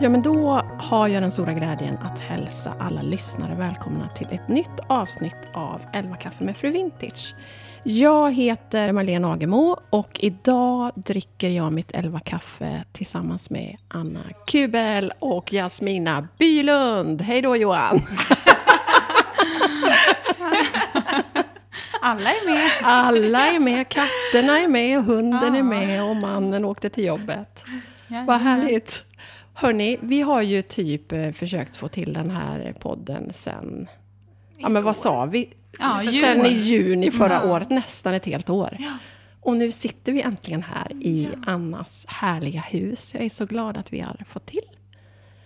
Ja, men då har jag den stora glädjen att hälsa alla lyssnare välkomna till ett nytt avsnitt av 11 kaffe med Fru Vintage. Jag heter Marlene Agemo och idag dricker jag mitt 11 kaffe tillsammans med Anna Kubel och Jasmina Bylund. Hej då Johan! Alla är med. Alla är med, katterna är med, hunden är med och mannen åkte till jobbet. Vad härligt! Hörni, vi har ju typ eh, försökt få till den här podden sen... Ja, men vad sa vi? Ja, sen i juni. förra Ja. året, nästan ett helt år. Ja. Och nu sitter vi äntligen här i Annas härliga hus. Jag är så glad att vi har fått till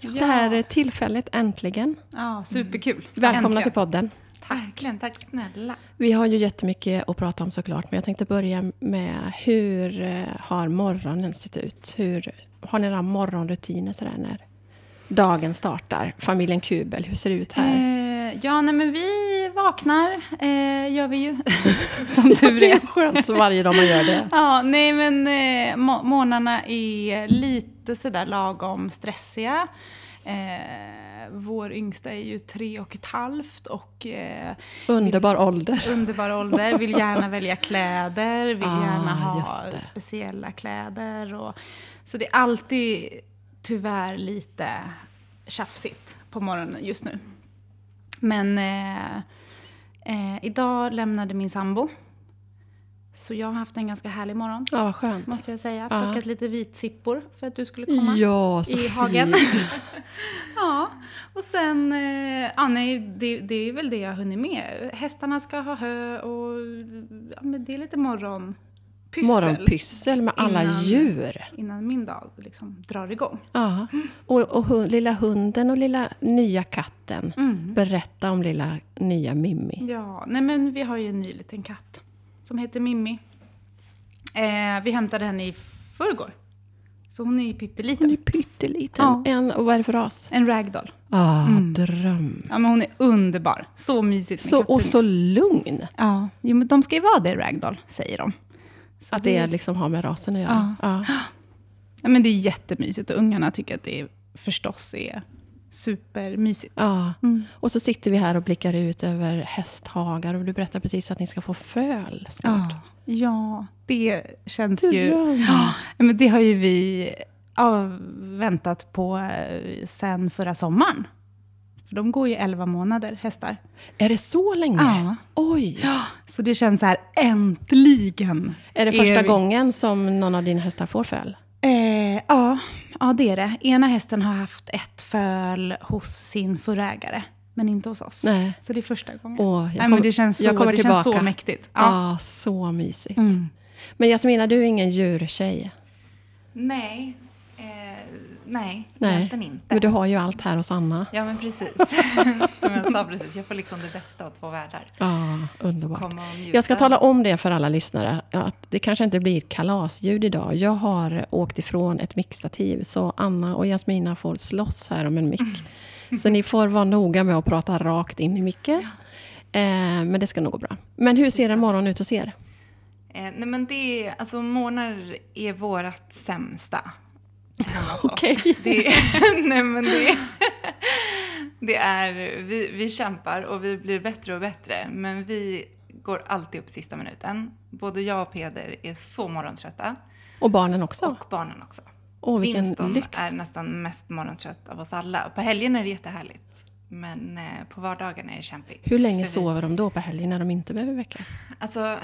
det här eh, tillfället äntligen. Ja, superkul. Välkomna Äntligen. till podden. Verkligen, tack snälla. Vi har ju jättemycket att prata om såklart, men jag tänkte börja med hur eh, har morgonen sett ut? Hur, har ni några morgonrutiner sådär när dagen startar? Familjen Kubel, hur ser det ut här? Eh, ja, nej men vi vaknar, eh, gör vi ju. Som tur Det är. är skönt varje dag man gör det. Ja, nej men eh, må- morgnarna är lite sådär lagom stressiga. Eh, vår yngsta är ju tre och ett halvt och eh, Underbar ålder. underbar ålder, vill gärna välja kläder, vill Ah, gärna ha speciella kläder. Och, så det är alltid tyvärr lite tjafsigt på morgonen just nu. Men eh, eh, idag lämnade min sambo. Så jag har haft en ganska härlig morgon, Ja, vad skönt. måste jag säga. Ja. Plockat lite vitsippor för att du skulle komma Ja, så i hagen. ja, och sen, eh, ja, nej, det, det är väl det jag har hunnit med. Hästarna ska ha hö och ja, men det är lite morgonpyssel. Morgonpyssel med alla Innan- djur. Innan min dag liksom drar igång. Ja. Och, och hu- lilla hunden och lilla nya katten. Mm. Berätta om lilla nya Mimmi. Ja, nej men vi har ju en ny liten katt som heter Mimmi. Eh, vi hämtade henne i förrgår. Så hon är pytteliten. Hon är pytteliten. Ja. En, och vad är det för ras? En ragdoll. Ah, Mm. dröm. Ja, men hon är underbar. Så mysigt med Så, och så lugn. Ja, jo, men de ska ju vara det, ragdoll, säger de. Så Att det liksom har med rasen att göra. Ja. Ja, men det är jättemysigt och ungarna tycker att det förstås är supermysigt. Ja. Mm. Och så sitter vi här och blickar ut över hästhagar och du berättar precis att ni ska få föl snart. Ja, ja, det känns ju... Dröm. Ja, men det har ju vi ja, väntat på eh, sen förra sommaren. För de går ju 11 månader, hästar. Är det så länge? Ja. Oj! Ja, så det känns så här, äntligen! Är det första vi- gången som någon av dina hästar får föl? Eh, ja, ja, det är det. Ena hästen har haft ett föl hos sin förra ägare, men inte hos oss. Nej. Så det är första gången. Åh, jag Nej, men det känns så, jag kommer det känns så mäktigt. Ja, Ja. så mysigt. Mm. Men Jasmina, du är ingen djurtjej. Nej, nej, Nej, egentligen inte. Men du har ju allt här hos Anna. Ja, men precis. Jag sa precis, jag får liksom det bästa av två världar. Ja, underbart. Jag ska tala om det för alla lyssnare, att det kanske inte blir kalasljud idag. Jag har åkt ifrån ett mixtativ, så Anna och Jasmina får slåss här om en mick. Så ni får vara noga med att prata rakt in i micken. Eh, men det ska nog gå bra. Men hur ser en morgon ut hos er? Eh, nej, men det alltså morgnar är vårat sämsta. Okej. Det, nej, men det, det är, vi, vi kämpar och vi blir bättre och bättre. Men vi går alltid upp sista minuten. Både jag och Peder är så morgontrötta. Och barnen också? Och barnen också. Åh, vilken Winston lyx. är nästan mest morgontrött av oss alla. På helgen är det jättehärligt. Men eh, på vardagarna är det kämpigt. Hur länge sover de då på helgen när de inte behöver väckas? Alltså,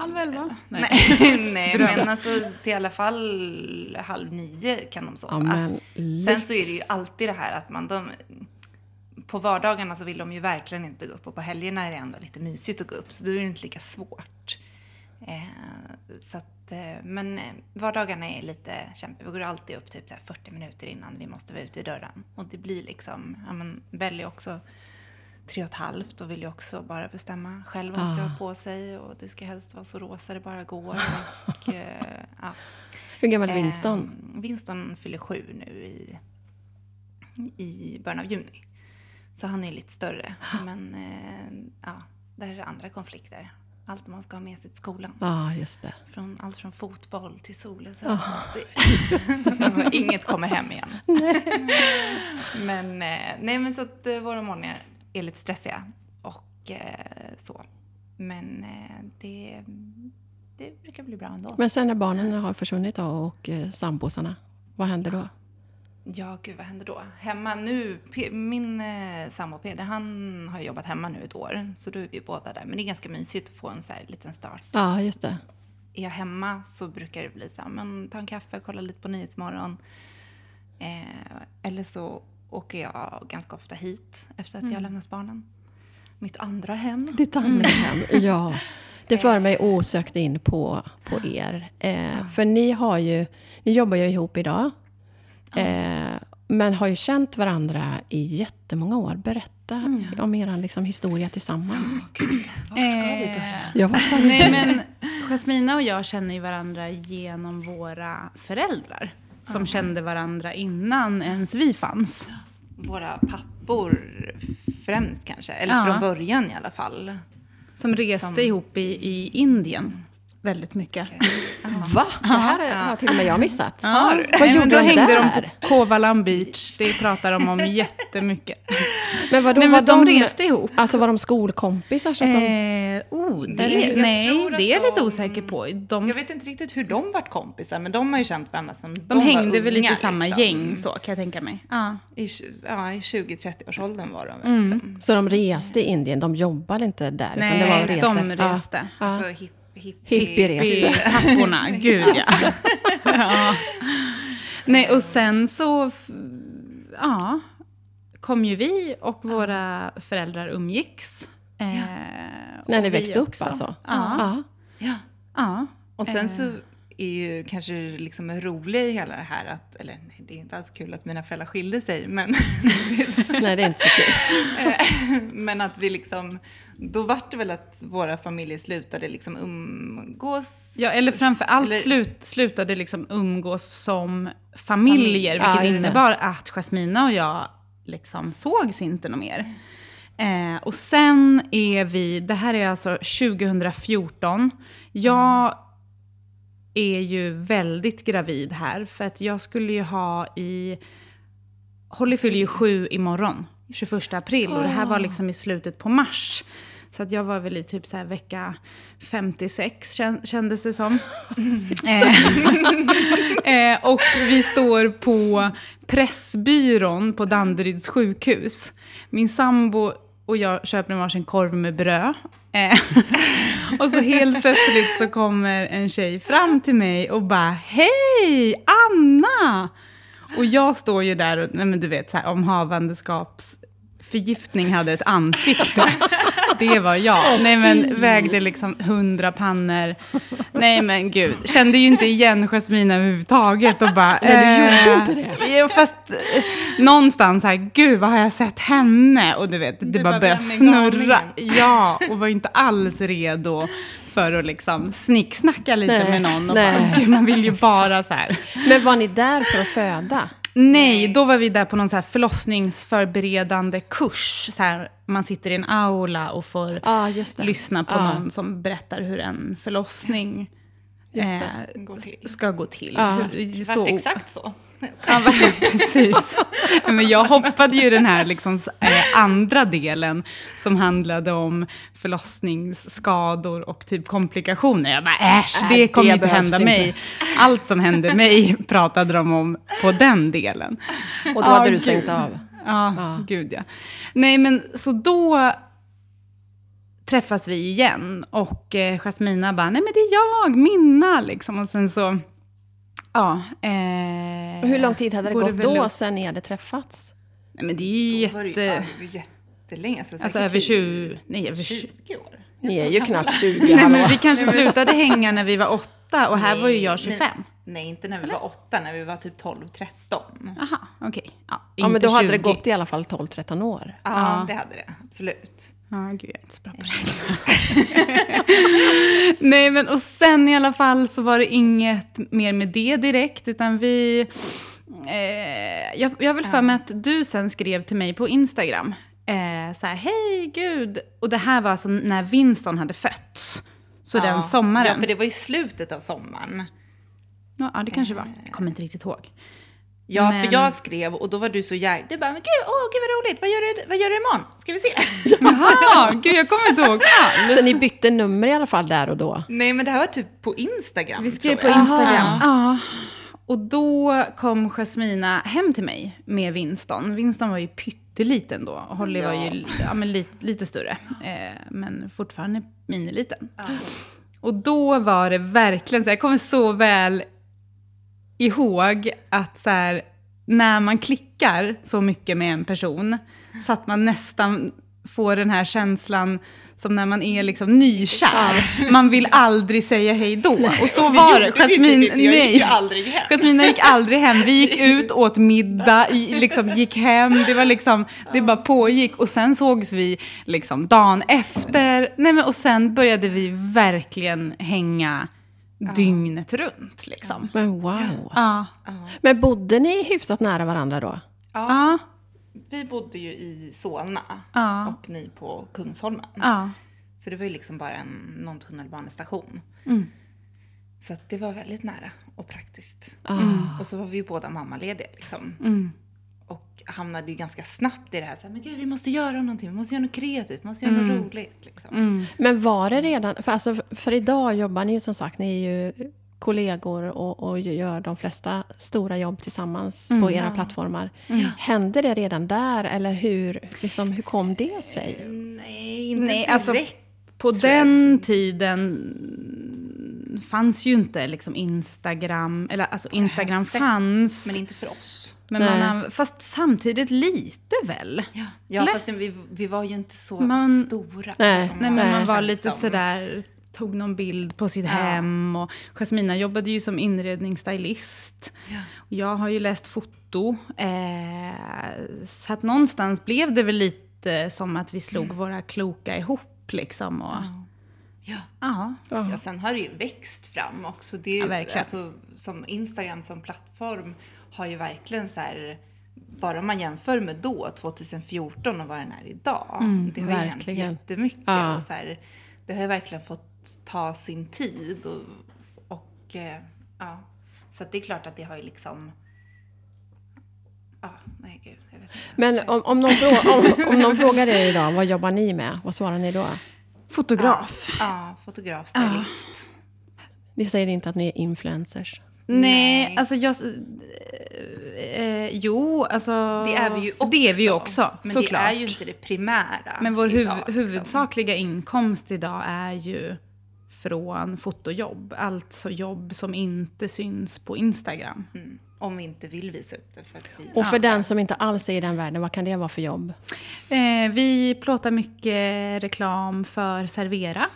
Halv elva? nej, nej men alltså till alla fall halv nio kan de sova. Ja, men Sen så är det ju alltid det här att man, de, på vardagarna så vill de ju verkligen inte gå upp och på helgerna är det ändå lite mysigt att gå upp så då är det inte lika svårt. Eh, så att, eh, men eh, vardagarna är lite kämpiga. Vi går alltid upp typ så här 40 minuter innan vi måste vara ute i dörren. Och det blir liksom, ja men Belly också tre och ett halvt och vill ju också bara bestämma själv vad hon ska Ah. ha på sig och det ska helst vara så rosa det bara går. Och, eh, ja. Hur gammal är Winston? Eh, Winston fyller sju nu i, i början av juni. Så han är lite större. Men eh, ja, där är det andra konflikter. allt man ska ha med sig till skolan. Ja, just det. Från, allt från fotboll till solglasögon. Ja. Det- Inget kommer hem igen. men, eh, nej, men så att eh, våra morgnar är lite stressiga. Och eh, så. Men eh, det, det brukar bli bra ändå. Men sen när barnen har försvunnit då och eh, sambosarna, vad händer då? Ja, gud vad händer då? Hemma nu, min eh, sambo Peder, han har jobbat hemma nu ett år. Så då är vi båda där. Men det är ganska mysigt att få en så här liten start. Ja, just det. Är jag hemma så brukar det bli så här, men ta en kaffe, kolla lite på Nyhetsmorgon. Eh, eller så åker jag ganska ofta hit efter att jag har lämnat barnen. Mitt andra hem. Ditt andra hem, ja. Det för mig osökt in på, på er. Eh, för ni har ju, ni jobbar ju ihop idag. Eh, men har ju känt varandra i jättemånga år. Berätta om er liksom, historia tillsammans. Gud, var ska vi börja? Ja, vart ska vi Nej börja? men Jasmina och jag känner ju varandra genom våra föräldrar. Som kände varandra innan ens vi fanns. Våra pappor främst kanske. Eller Ja. från början i alla fall. Som reste Som- ihop i, i Indien. Väldigt mycket. Va? Det här har till och med jag missat. Ja. Vad Nej, men gjorde då de hängde där? de på Kovalam Beach. Det pratar de om jättemycket. Men vadå, Nej, var men de reste ihop. Alltså var de skolkompisar? Så att de, Eh, oh, det, nej, att det är jag lite de- osäker på. De, Jag vet inte riktigt hur de vart kompisar, men de har ju känt varandra som de, de var hängde väl lite unga, i samma liksom. gäng, så kan jag tänka mig. Ja. I, ja, i 20-30-årsåldern var de. Mm. Liksom. så de reste i Indien, de jobbade inte där? utan det Nej, var resor. de reste. Ja. Alltså hip, hip, Hippiereste. Papporna, gud ja. ja. Nej, och sen så, ja, kom ju vi och våra föräldrar umgicks. Eh, När ni växte upp också. alltså? Ja. Ja. Ja. ja. Och sen Eh. så är ju kanske liksom roligt i hela det här att, eller nej, det är inte alls kul att mina föräldrar skilde sig, men, Nej, det är inte så kul. men att vi liksom, då vart det väl att våra familjer slutade liksom umgås. Ja, eller framför allt Eller- slut, slutade liksom umgås som familjer, Ja, vilket det. innebar att Jasmina och jag liksom sågs inte något mer. Eh, och sen är vi, det här är alltså 2014. Jag är ju väldigt gravid här, för att jag skulle ju ha i... Holly fyller ju sju imorgon, 21 april, och det här var liksom i slutet på mars. Så att jag var väl i typ så vecka 56 kän- kändes det som. eh, eh, och vi står på Pressbyrån på Danderyds sjukhus. Min sambo och jag köper en varsin korv med bröd. Eh, och så helt plötsligt så kommer en tjej fram till mig och bara Hej Anna! Och jag står ju där och, nej men du vet, så här, om havandeskapsförgiftning hade ett ansikte. Det var jag. nej men vägde liksom hundra pannor. Nej men gud, kände ju inte igen Jasmina överhuvudtaget och bara... Nej, du gjorde eh, inte det. Jo, fast eh, någonstans här, gud vad har jag sett henne? Och du vet, det Du bara bara, började snurra. Ja, och var inte alls redo för att liksom snicksnacka lite Nej, med någon. Och nej. bara, gud, man vill ju bara så här. Men var ni där för att föda? Nej, då var vi där på någon så här förlossningsförberedande kurs. Så här, man sitter i en aula och får det. lyssna på Ja. någon som berättar hur en förlossning Just eh, Går ska gå till. Ja. Hur- så- exakt så. Ja, precis. Men jag hoppade ju den här liksom, eh, andra delen som handlade om förlossningsskador och typ komplikationer. Jag bara äsch, Äh, det kommer det inte hända inte. mig. Allt som hände mig pratade de om på den delen. Och då hade du gud. stängt av? Ja, Ja. gud ja. Nej, men så då träffas vi igen och eh, Jasmina bara, nej men det är jag, Minna, liksom. Och sen så, ja. Eh, Och hur lång tid hade det gått då upp. sen ni hade träffats? Nej, men det är Då var det ju- jätte... ja, det var jättelänge. Alltså, Alltså över 20... Nej, över 20. 20 år. Ni är ju knappt 20, Nej, hallå. men vi kanske slutade hänga när vi var åtta och här var ju jag Nej, 25. men- Nej, inte när vi var åtta, när vi var typ 12-13. Jaha, okej. Ja, Ja, men då hade det 20. gått i alla fall 12-13 år. Ja, Ja. det hade det. Absolut. Ja, gud, jag är inte så bra på att räkna. Nej, men och sen i alla fall så var det inget mer med det direkt, utan vi... Eh, jag, jag vill för mig att du sen skrev till mig på Instagram, eh, så här, hej gud, och det här var alltså när Winston hade fötts. Så den sommaren. Ja, för det var ju slutet av sommaren. Ja, ja, det kanske var. Jag kommer inte riktigt ihåg. Ja, Men- för jag skrev och då var du så jävla... Du bara, men gud, åh, gud vad roligt, vad gör du, vad gör du imorgon? Ska vi se? Jaha, gud jag kommer inte ihåg alls. Så ni bytte nummer i alla fall där och då? Nej, men det här var typ på Instagram. Vi skrev på. Instagram. Ja. Och då kom Jasmina hem till mig med Winston. Winston var ju pytteliten då. och Holly var ju ja, men lite, lite större. Eh, men fortfarande miniliten. Ja. Och då var det verkligen så, jag kommer så väl ihåg att så här, när man klickar så mycket med en person, så att man nästan får den här känslan som när man är liksom nykär. Man vill aldrig säga hej då. Och så var det. Jasmin. Jag gick nej. aldrig hem. Jasmina gick aldrig hem. Vi gick ut, åt middag, liksom, gick hem. Det var liksom, det bara pågick. Och sen sågs vi liksom dagen efter. Nej, men, och sen började vi verkligen hänga dygnet runt. Liksom. Men wow. Ja. Ja. Men bodde ni hyfsat nära varandra då? Ja, Ja. vi bodde ju i Solna Ja. och ni på Kungsholmen. Ja. Så det var ju liksom bara en, någon tunnelbanestation. Mm. Så att det var väldigt nära och praktiskt. Ah. Och så var vi ju båda mammalediga liksom. Mm. Och hamnade ju ganska snabbt i det här, så här men gud vi måste göra någonting, vi måste göra något kreativt, vi måste göra något roligt. Liksom. Mm. Men var det redan, för, alltså, för idag jobbar ni ju som sagt, ni är ju kollegor och, och gör de flesta stora jobb tillsammans Mm, på era ja. plattformar. Mm. Hände det redan där eller hur, liksom, hur kom det sig? Nej, inte Nej, direkt. alltså, På tror jag. den tiden fanns ju inte liksom Instagram, eller alltså Instagram fanns. Men inte för oss. Men man, Nej. anv- fast samtidigt lite väl? Ja, ja fast vi, vi var ju inte så Man- stora. Nej, Nej, men man var lite sådär, tog någon bild på sitt hem och Jasmina jobbade ju som inredningsstylist. Ja. Och Jag har ju läst foto, eh, så att någonstans blev det väl lite som att vi slog våra kloka ihop liksom. Och, Ja. Ja. ja. Ja, sen har det ju växt fram också. Det är ju, Ja, verkligen. alltså, som Instagram som plattform har ju verkligen så här, bara om man jämför med då, 2014 och vad den är idag. Mm, det har ju verkligen. hänt jättemycket. Ja. Och så här, det har ju verkligen fått ta sin tid. Och, och eh, ja, så att det är klart att det har ju liksom Ja, nej gud, jag vet inte. Men om, om, någon frå, om, om någon frågar er idag, vad jobbar ni med? Vad svarar ni då? Fotograf. Ja, fotograf, stylist. Ni säger inte att ni är influencers. Nej, alltså jag... Eh, eh, jo, alltså... Det är vi ju också. Det är vi ju också, Men såklart. det är ju inte det primära. Men vår huv- idag, liksom. huvudsakliga inkomst idag är ju från fotojobb. Alltså jobb som inte syns på Instagram. Mm. Om vi inte vill visa upp det. För att vi... Och för den som inte alls är i den världen, vad kan det vara för jobb? Eh, vi plåtar mycket reklam för Servera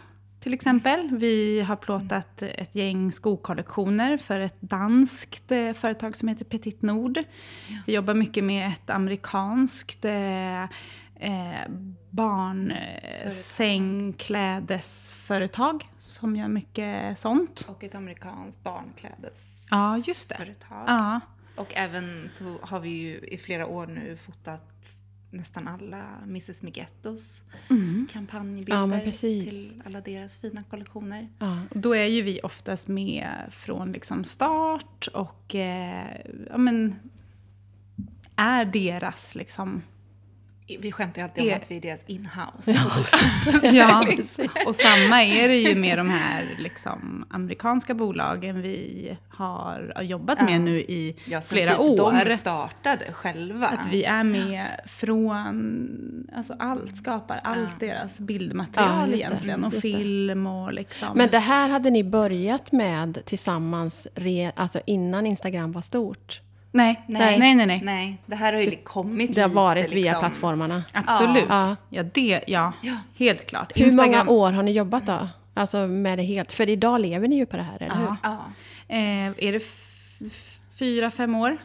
till exempel. Vi har plåtat ett gäng skokollektioner för ett danskt eh, företag som heter Petit Nord. Vi jobbar mycket med ett amerikanskt eh, eh, barnsängklädesföretag som gör mycket sånt. Och ett amerikanskt barnklädesföretag. Ja, just det. Ja. Och även så har vi ju i flera år nu fotat nästan alla Mrs Migettos Mm. kampanjbilder Ja, till alla deras fina kollektioner. Ja. Och Då är ju vi oftast med från liksom start och eh, ja, men, är deras liksom... Vi skämtar ju alltid om Er- att vi är deras inhouse. Ja, och samma är det ju med de här liksom, amerikanska bolagen vi har jobbat med Ja. nu i Ja, flera typ år. De startade själva. Att vi är med från alltså allt, skapar allt Ja. deras Ja, bildmaterial det. egentligen. Och film och liksom... Men det här hade ni börjat med tillsammans re, alltså innan Instagram var stort? Nej, nej, nej, nej, nej. Nej, det här har ju kommit Det har lite, varit via liksom. plattformarna. Absolut. Ja. Ja, det, ja, Ja. helt klart. Hur Instagram- många år har ni jobbat då? Alltså med det helt, för idag lever ni ju på det här, eller hur? Ja. Ja. Eh, är det fyra, fem år?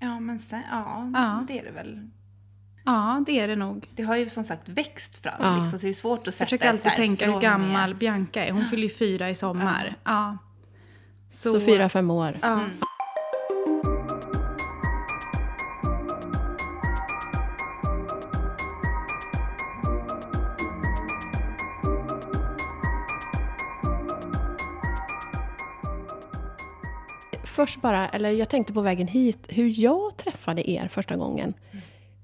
ja, men sen, ja, Ja. det är det väl. Ja, det är det nog. Det har ju som sagt växt fram, Ja. liksom, så det är svårt att Jag sätta försöker ett alltid så tänka hur och med- gammal Bianca är. Hon fyller ju fyra i sommar. Ja. Så, fyra, fem år. Ja. Mm. Först bara, eller jag tänkte på vägen hit, hur jag träffade er första gången.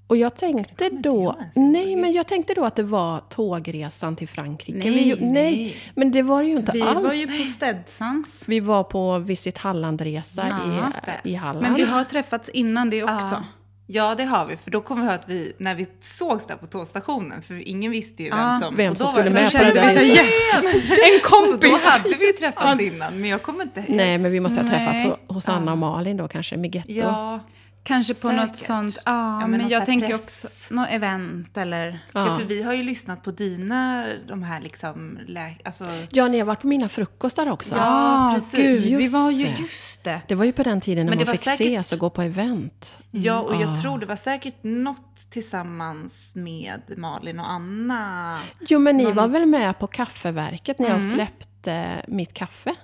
Och jag tänkte då, nej men jag tänkte då att det var tågresan till Frankrike. Nej, Vi, nej, nej. men det var det ju inte Vi alls. var ju på Stedsans. Vi var på Visit Halland-resa Ja, i, i Halland. Men vi har träffats innan det också. Ja. Ja, det har vi. För då kommer vi ihåg att vi, när vi sågs där på tågstationen, för ingen visste ju vem Ja, som... vem som då skulle med på det där vi yes! En Så då kompis! hade vi träffats innan, men jag kommer inte... Nej, men vi måste ha träffats ho- hos Anna och Malin då kanske, med Getto. Ja, Kanske på något Säkert. sånt, ja, Ja, men men, jag tänker press. också något event eller... ja. Ja. för vi har ju lyssnat på dina, de här liksom, lä- alltså... Ja, ni har varit på mina frukostar också. Ja, precis. gud, vi Just var ju det. just det. Det var ju på den tiden när man fick säkert- ses och gå på event. Ja, och jag Ah. tror det var säkert något tillsammans med Malin och Anna. Jo, men ni Någon- var väl med på kaffeverket när jag Mm. släppte mitt kaffe?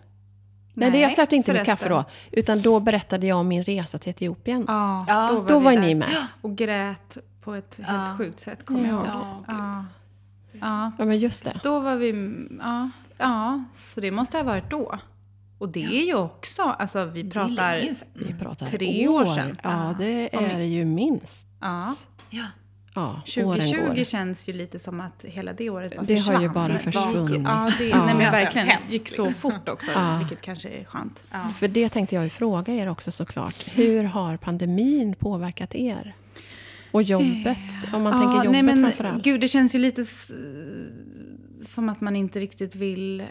Nej, det jag släppte inte mitt kaffe då. Utan då berättade jag om min resa till Etiopien. Ja, Ja, då var, då var ni med. Och grät på ett helt Ja. sjukt sätt, kommer jag Ja. ihåg. Ja. Ja. ja. Men just det. Då var vi, ja, ja, så det måste ha varit då. Och det är ju också, alltså vi pratar. Vi pratar Tre år sedan. Ja, det är det ju minst. ja, Ja. Ja, åren 2020 går. känns ju lite som att hela det året bara Det har ju försvann. bara Det försvunnit. gick- Ja, det, Ja. Nej, men verkligen. Gick så fort också, Ja. vilket kanske är skönt. Ja. För det tänkte jag ju fråga er också såklart. Hur har pandemin påverkat er? Och jobbet, om man tänker jobbet nej, men, framförallt. Gud, det känns ju lite som att man inte riktigt vill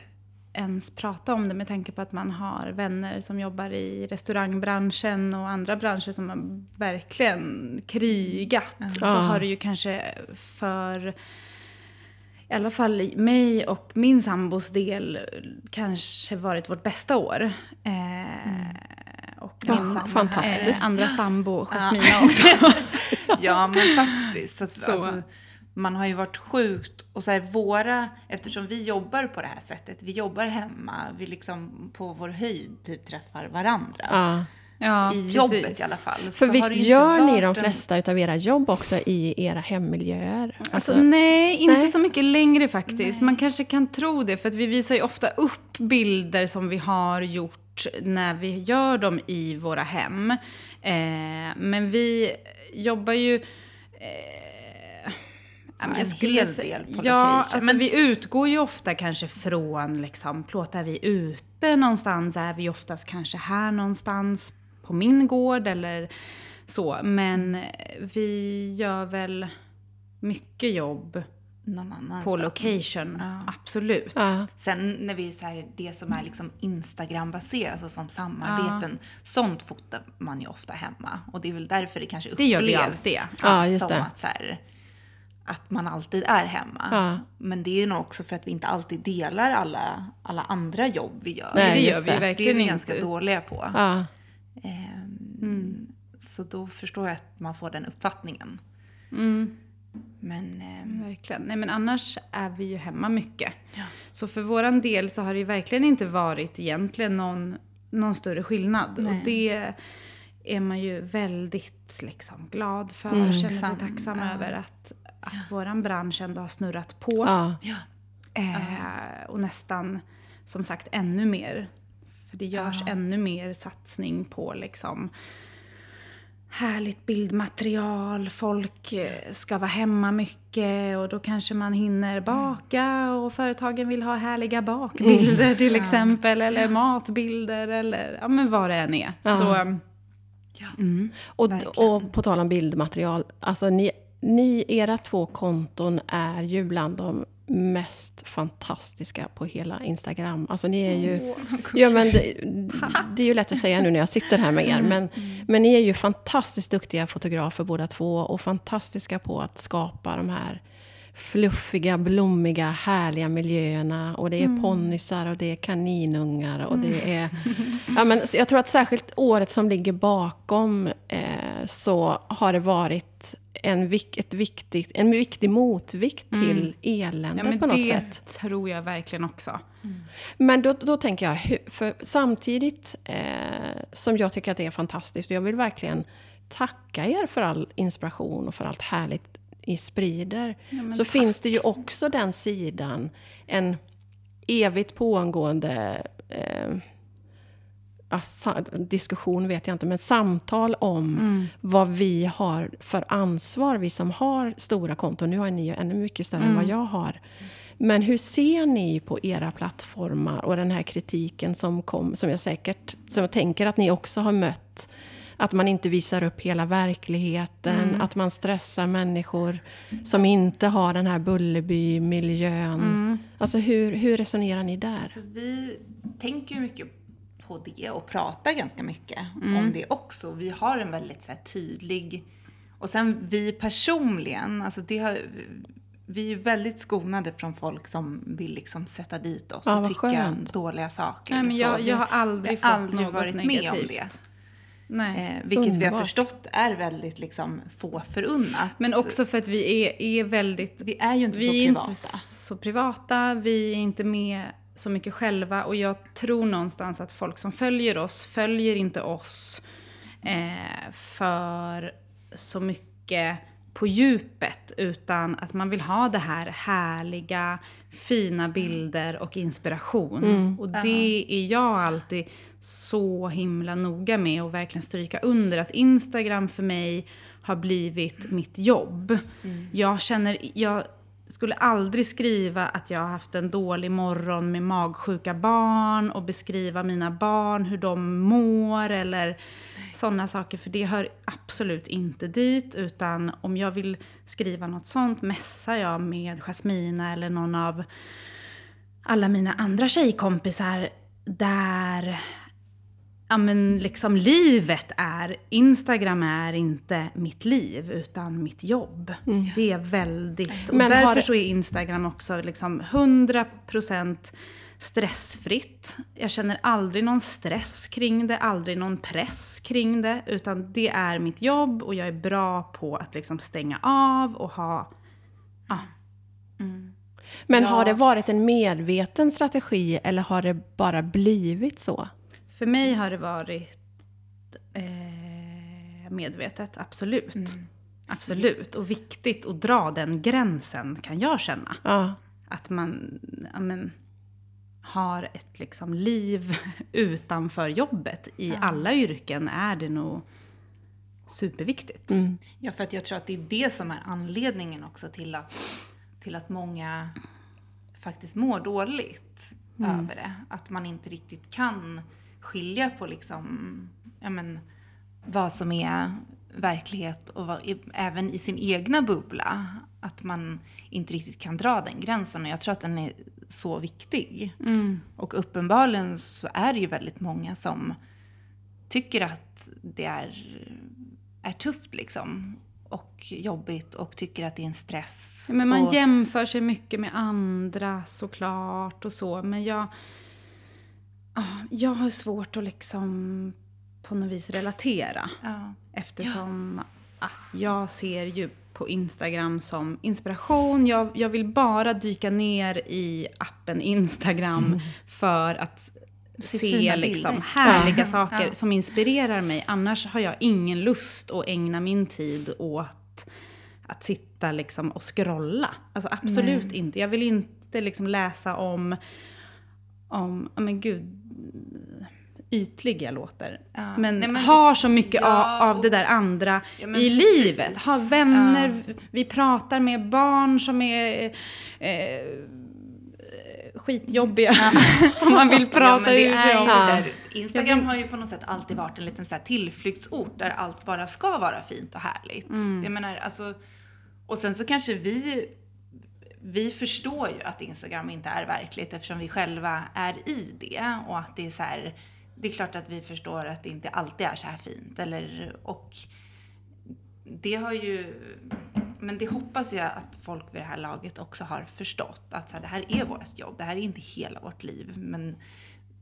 ens prata om det med tanke på att man har vänner som jobbar i restaurangbranschen och andra branscher som har verkligen krigat. Så Ja. har det ju kanske för i alla fall mig och min sambos del kanske varit vårt bästa år. Eh, och Ja, min fantastiskt. eh, andra sambo, Jasmina också. Ja, men faktiskt. Så att, Så. Alltså, man har ju varit sjukt och så här, våra, eftersom vi jobbar på det här sättet, vi jobbar hemma, vi liksom på vår höjd typ träffar varandra. Ja. Ja, I precis. jobbet i alla fall. För Så visst gör ni de en- flesta utav era jobb också i era hemmiljöer? Alltså, nej, inte nej. så mycket längre faktiskt. Man kanske kan tro det, för att vi visar ju ofta upp bilder som vi har gjort när vi gör dem i våra hem. Eh, men vi jobbar ju... Eh, ja, men en hel del på Ja, location. alltså Men- vi utgår ju ofta kanske från, liksom, plåtar vi ute någonstans är vi oftast kanske här någonstans på min gård eller så. Men vi gör väl mycket jobb på location, Ja. absolut. Ja. Sen när vi så här, det som är liksom Instagram-baserat, alltså som samarbeten, sånt fotar man ju ofta hemma. Och det är väl därför det kanske Det upplevs gör vi alltid. Ja, just som det. Att, så här, att man alltid är hemma. Ja. Men det är ju nog också för att vi inte alltid delar alla, alla andra jobb vi gör. Nej, det gör vi det. ju det är verkligen vi inte. ganska dåliga på. Ja. Ehm, Mm. Så då förstår jag att man får den uppfattningen. Mm, Men ehm, verkligen. Nej men annars är vi ju hemma mycket. Ja. Så för våran del så har det ju verkligen inte varit egentligen någon, någon större skillnad. Nej. Och det är man ju väldigt liksom glad för Mm. och känner sig Tacksam, över att, att våran bransch ändå har snurrat på. Ja. ja. Eh, och nästan, som sagt, ännu mer. För det görs Ja. ännu mer satsning på liksom härligt bildmaterial, folk eh, ska vara hemma mycket och då kanske man hinner baka och företagen vill ha härliga bakbilder till exempel eller matbilder eller ja men vad det än är. Ja. Så, mm. Ja. Och, Verkligen. och på tal om bildmaterial, alltså ni, ni, era två konton är ju bland de mest fantastiska på hela Instagram. Alltså ni är ju... Ja, men det, det är ju lätt att säga nu när jag sitter här med er, men, men ni är ju fantastiskt duktiga fotografer båda två och fantastiska på att skapa de här fluffiga, blommiga, härliga miljöerna. Och det är ponnysar och det är kaninungar och det är... Ja, men jag tror att särskilt året som ligger bakom eh, så har det varit en, ett viktigt, en viktig motvikt till eländet ja, men på något det sätt. tror jag verkligen också. Men då, då tänker jag, för samtidigt eh, som jag tycker att det är fantastiskt, och jag vill verkligen tacka er för all inspiration och för allt härligt ni sprider, men så tack. finns det ju också den sidan, en evigt pågående eh, ja, diskussion vet jag inte, men samtal om Mm. vad vi har för ansvar, vi som har stora konton. Nu har ni ju ännu mycket större än Mm. vad jag har. Men hur ser ni på era plattformar och den här kritiken som kom, som jag säkert, som jag tänker att ni också har mött? Att man inte visar upp hela verkligheten, Mm. att man stressar människor som inte har den här Bullerby-miljön. Mm. Alltså hur, hur resonerar ni där? Så vi tänker mycket på det och pratar ganska mycket Mm. om det också. Vi har en väldigt så här, tydlig... Och sen vi personligen, alltså det har, vi är ju väldigt skonade från folk som vill liksom sätta dit oss Ja, och tycka skönt. dåliga saker. Nej, men jag, jag har aldrig vi har aldrig varit negativt. med om det. Nej. Eh, vilket vi har förstått är väldigt liksom, få förunnat. Men också för att vi är, är väldigt Vi är ju inte vi så är privata. inte så privata, vi är inte med så mycket själva och jag tror någonstans att folk som följer oss följer inte oss eh, för så mycket på djupet utan att man vill ha det här härliga, fina bilder och inspiration. Mm. Och det är jag alltid så himla noga med och verkligen stryka under att Instagram för mig har blivit mitt jobb. Jag känner, jag skulle aldrig skriva att jag har haft en dålig morgon med magsjuka barn och beskriva mina barn, hur de mår eller sådana saker. För det hör absolut inte dit. Utan om jag vill skriva något sånt messar jag med Jasmina eller någon av alla mina andra tjejkompisar där ja, men liksom livet är, Instagram är inte mitt liv utan mitt jobb. Det är väldigt, och Men har därför det- så är Instagram också liksom 100% stressfritt. Jag känner aldrig någon stress kring det, aldrig någon press kring det, utan det är mitt jobb och jag är bra på att liksom stänga av och ha, ja, Men Ja. har det varit en medveten strategi eller har det bara blivit så? För mig har det varit eh, medvetet, absolut. Mm. Absolut. Och viktigt att dra den gränsen kan jag känna. Ja. Att man ja, men, har ett liksom, liv utanför jobbet. I alla yrken är det nog superviktigt. Mm. Ja, för att jag tror att det är det som är anledningen också till att, till att många faktiskt mår dåligt över det. Att man inte riktigt kan skilja på liksom, ja men, vad som är verklighet och vad, även i sin egna bubbla. Att man inte riktigt kan dra den gränsen och jag tror att den är så viktig. Mm. Och uppenbarligen så är det ju väldigt många som tycker att det är, är tufft liksom. Och jobbigt och tycker att det är en stress. Men man och, jämför sig mycket med andra såklart och så. Men jag, ja, jag har svårt att liksom på något vis relatera. ja. Eftersom att jag ser ju på Instagram som inspiration. Jag, jag vill bara dyka ner i appen Instagram för att Se liksom härliga Ja. saker Ja. som inspirerar mig. Annars har jag ingen lust att ägna min tid åt att sitta liksom och scrolla. Alltså absolut inte. Jag vill inte liksom läsa om, om, men gud, ytlig jag låter. Ja. Men, Nej, men- har så mycket Ja, av, det där andra Ja, men i livet. Ha vänner, vi pratar med barn som är eh, skitjobbiga. som man vill Ja, prata det ur sig om. Ja. Instagram har ju på något sätt alltid varit en liten så här tillflyktsort där allt bara ska vara fint och härligt. Mm. Jag menar, alltså, och sen så kanske vi, vi förstår ju att Instagram inte är verkligt eftersom vi själva är i det och att det är så här, det är klart att vi förstår att det inte alltid är så här fint eller, och det har ju, men det hoppas jag att folk vid det här laget också har förstått. Att så här, det här är vårt jobb, det här är inte hela vårt liv. Men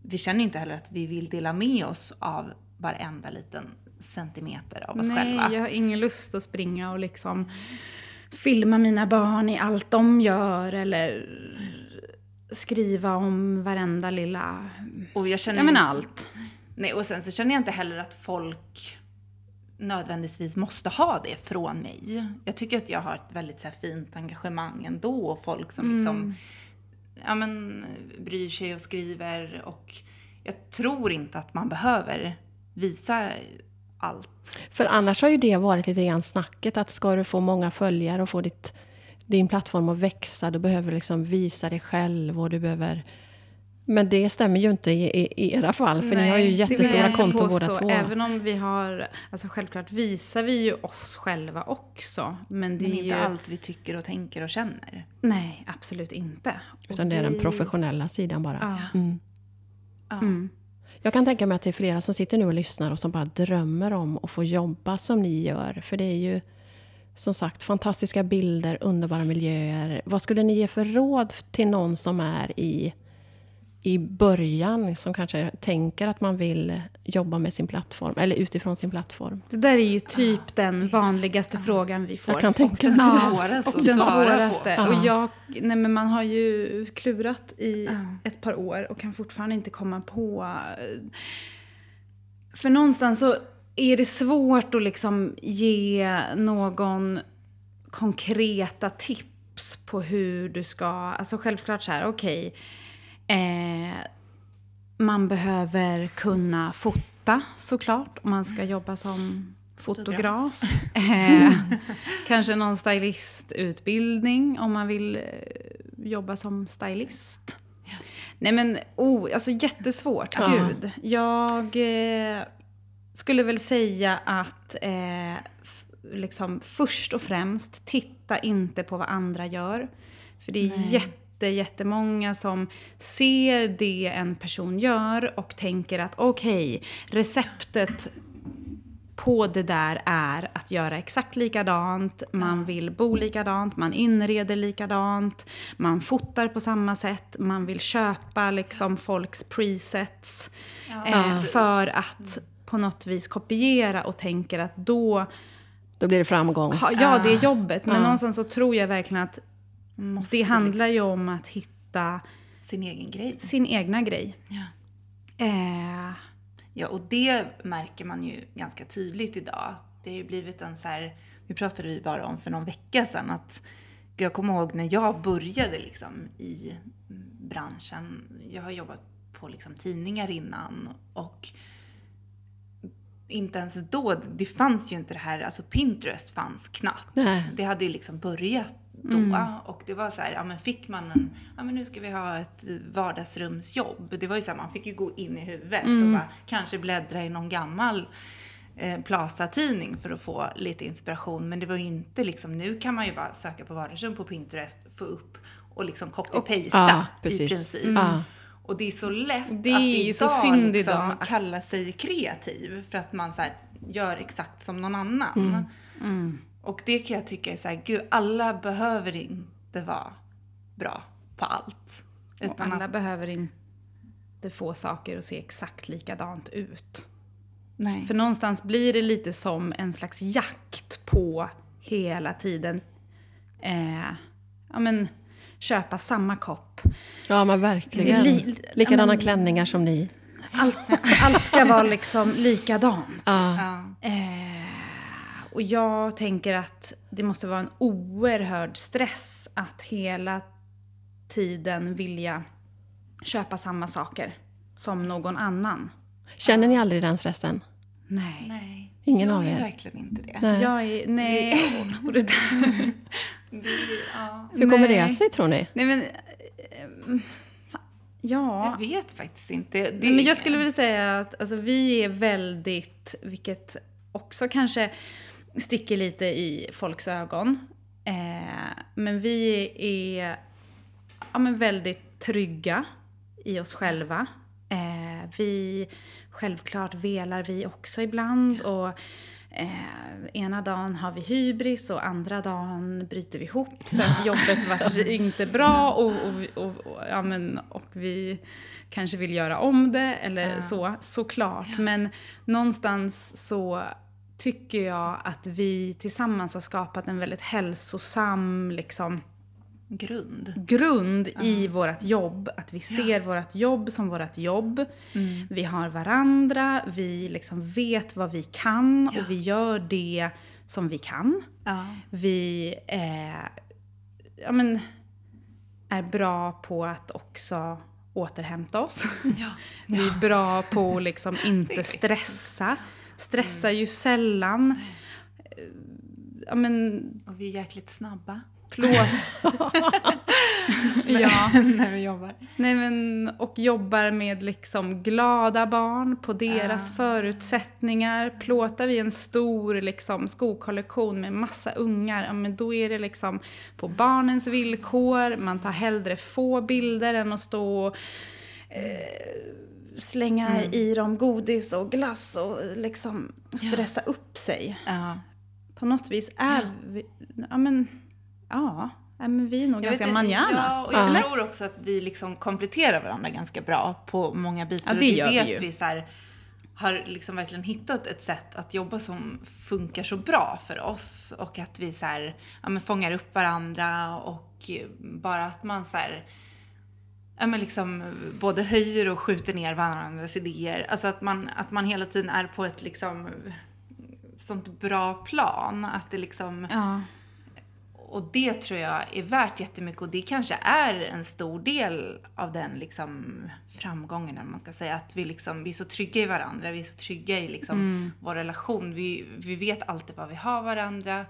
vi känner inte heller att vi vill dela med oss av varenda liten centimeter av oss Nej, själva. jag har ingen lust att springa och liksom filma mina barn i allt de gör eller skriva om varenda lilla... Och jag känner Ja men allt. Nej, och sen så känner jag inte heller att folk nödvändigtvis måste ha det från mig. Jag tycker att jag har ett väldigt så här, fint engagemang ändå och folk som liksom Mm. ja, men, bryr sig och skriver och jag tror inte att man behöver visa allt. För annars har ju det varit lite grann snacket att ska du få många följare och få ditt, din plattform att växa, då behöver du liksom visa dig själv och du behöver men det stämmer ju inte i, i era fall, för Nej, ni har ju jättestora konton båda två. Även om vi har, alltså självklart visar vi ju oss själva också. Men det Men är inte ju, allt vi tycker och tänker och känner. Nej, absolut inte. Utan det är den vi- professionella sidan bara. Ja. Mm. Ja. Mm. Jag kan tänka mig att det är flera som sitter nu och lyssnar och som bara drömmer om att få jobba som ni gör. För det är ju som sagt fantastiska bilder, underbara miljöer. Vad skulle ni ge för råd till någon som är i, i början, som kanske tänker att man vill jobba med sin plattform, eller utifrån sin plattform? Det där är ju typ den vanligaste frågan vi får. Jag kan tänka Den mig. Ja, svåraste och den svåraste. Ja. Och jag, nej men man har ju klurat i Ja. ett par år och kan fortfarande inte komma på... För någonstans så är det svårt att liksom ge någon konkreta tips på hur du ska... Alltså självklart så här, okej. Eh, man behöver kunna fota såklart om man ska jobba som fotograf. Eh, kanske någon stylistutbildning om man vill eh, jobba som stylist. Nej men, oh, alltså jättesvårt. Ja. Gud. Jag eh, skulle väl säga att eh, liksom först och främst, titta inte på vad andra gör. För det är Nej. jätte, jättemånga som ser det en person gör och tänker att okej, receptet på det där är att göra exakt likadant, man vill bo likadant, man inreder likadant, man fotar på samma sätt, man vill köpa liksom folks presets eh, för att på något vis kopiera och tänker att då, Då blir det framgång. ja det är jobbet, men Ja. någonstans så tror jag verkligen att Måste det handlar ju om att hitta sin egen grej. sin egna grej. Ja. Eh, Ja, och det märker man ju ganska tydligt idag. Det har ju blivit en så här, vi pratade ju bara om för någon vecka sedan att jag kommer ihåg när jag började liksom i branschen. Jag har jobbat på liksom tidningar innan och inte ens då, det fanns ju inte det här, alltså Pinterest fanns knappt. Nej. Det hade ju liksom börjat då Mm. och det var så här, ja men fick man en, ja men nu ska vi ha ett vardagsrumsjobb. Det var ju så här, man fick ju gå in i huvudet Mm. och bara kanske bläddra i någon gammal eh, Plaza-tidning för att få lite inspiration. Men det var ju inte liksom, nu kan man ju bara söka på vardagsrum på Pinterest, få upp och liksom copy-pasta Ja, i princip. Ja. Och det är så lätt Det är att idag så synd liksom idag kalla sig kreativ för att man så här, gör exakt som någon annan. Mm. mm. Och det kan jag tycka är så här, gud alla behöver inte vara bra på allt. Och Utan alla att, behöver inte få saker att se exakt likadant ut. nej. För någonstans blir det lite som en slags jakt på hela tiden eh, ja, men, köpa samma kopp. ja, men verkligen. Li- Likadana men- klänningar som ni. Allt, allt ska vara liksom likadant. Ja. Eh, och jag tänker att det måste vara en oerhörd stress att hela tiden vilja köpa samma saker som någon annan. Känner ni aldrig den stressen? Nej. Nej. Ingen jag av är er? verkligen inte det. Nej. Jag är, nej. Och, det där. det är, ja. Hur kommer det Nej. sig tror ni? Nej men, eh, ja. Jag vet faktiskt inte. Det, men jag skulle vilja säga att alltså, vi är väldigt, vilket också kanske sticker lite i folks ögon. Eh, men vi är ja, men väldigt trygga i oss själva. Eh, vi, självklart velar vi också ibland. Och eh, ena dagen har vi hybris och andra dagen bryter vi ihop för att jobbet var inte bra och, och, och, och, ja, men, och vi kanske vill göra om det eller Ja. så, såklart. Men någonstans så tycker jag att vi tillsammans har skapat en väldigt hälsosam liksom, Grund. grund i vårt jobb. Att vi ser vårt jobb som vårt jobb. Mm. Vi har varandra, vi liksom vet vad vi kan Ja. och vi gör det som vi kan. Ja. Vi eh, ja, men, är bra på att också återhämta oss. Ja. Vi är bra på att liksom inte stressa. Stressar ju sällan. Eh, Ja men Och vi är jäkligt snabba plåt. ja. när vi jobbar. Nej men, och jobbar med liksom glada barn på deras Ja. förutsättningar. Plåtar vi en stor liksom, skokollektion med massa ungar, ja, men då är det liksom på barnens villkor. Man tar hellre få bilder än att stå och eh, slänga Mm. i dem godis och glass och liksom stressa upp sig. Ja. På något vis är Ja. vi, ja men, ja, ja men vi är nog Jag ganska vet manjana. Ja, och jag Ja. tror också att vi liksom kompletterar varandra ganska bra på många bitar. Ja, Och det är gör vi att ju. vi så här, har liksom verkligen hittat ett sätt att jobba som funkar så bra för oss. Och att vi så här, ja, men fångar upp varandra och bara att man så här, ja, men liksom både höjer och skjuter ner varandras idéer. Alltså att man, att man hela tiden är på ett liksom sånt bra plan. Att det liksom... Ja. Och det tror jag är värt jättemycket och det kanske är en stor del av den liksom framgången, eller man ska säga. Att vi, liksom, vi är så trygga i varandra, vi är så trygga i liksom Mm. vår relation. Vi, vi vet alltid vad vi har varandra.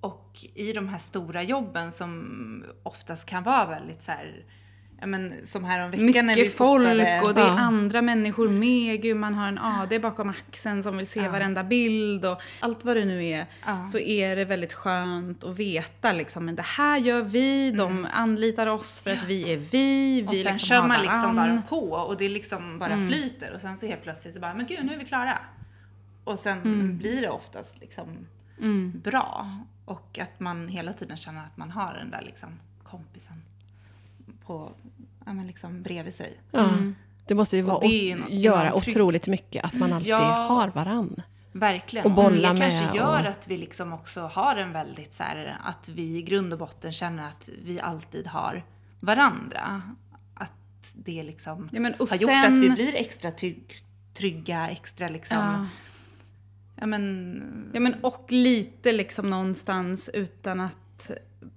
Och i de här stora jobben som oftast kan vara väldigt så här, ja men som här om veckan när vi Mycket folk fotade- och det är Ja. andra människor med. Gud, man har en AD bakom axeln som vill se Ja. varenda bild och allt vad det nu är. Ja. Så är det väldigt skönt att veta liksom, men det här gör vi, de anlitar oss för att vi är vi, Och vi sen liksom kör man liksom bara på och det liksom bara Mm. flyter och sen så helt plötsligt så bara, men gud nu är vi klara. Och sen Mm. blir det oftast liksom Mm. bra. Och att man hela tiden känner att man har den där liksom kompisen på, ja men liksom bredvid sig. Ja. Mm. Det måste ju vara, det något- det göra otroligt mycket att man alltid Ja. har varann. Verkligen. Och bolla det med kanske gör och- att vi liksom också har en väldigt så här, att vi i grund och botten känner att vi alltid har varandra. Att det liksom Ja, men, har gjort sen, att vi blir extra trygg, trygga, extra liksom, Ja. ja men, Ja men och lite liksom någonstans utan att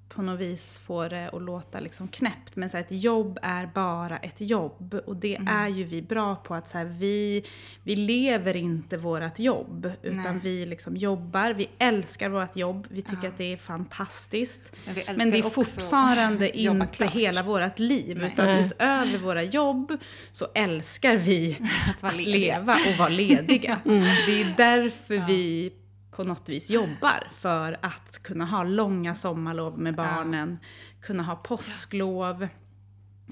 på något vis få det att låta liksom knäppt. Men så här, ett jobb är bara ett jobb. Och det Mm. är ju vi bra på att så här, vi, vi lever inte vårat jobb. Utan Nej. vi liksom jobbar, vi älskar vårt jobb, vi tycker Ja. att det är fantastiskt. men, Men det är fortfarande inte klart. hela vårt liv. Nej. Utan Nej. utöver våra jobb så älskar vi Att att leva och vara lediga. Mm. Det är därför Ja. vi på något vis jobbar. För att kunna ha långa sommarlov med barnen, kunna ha påsklov,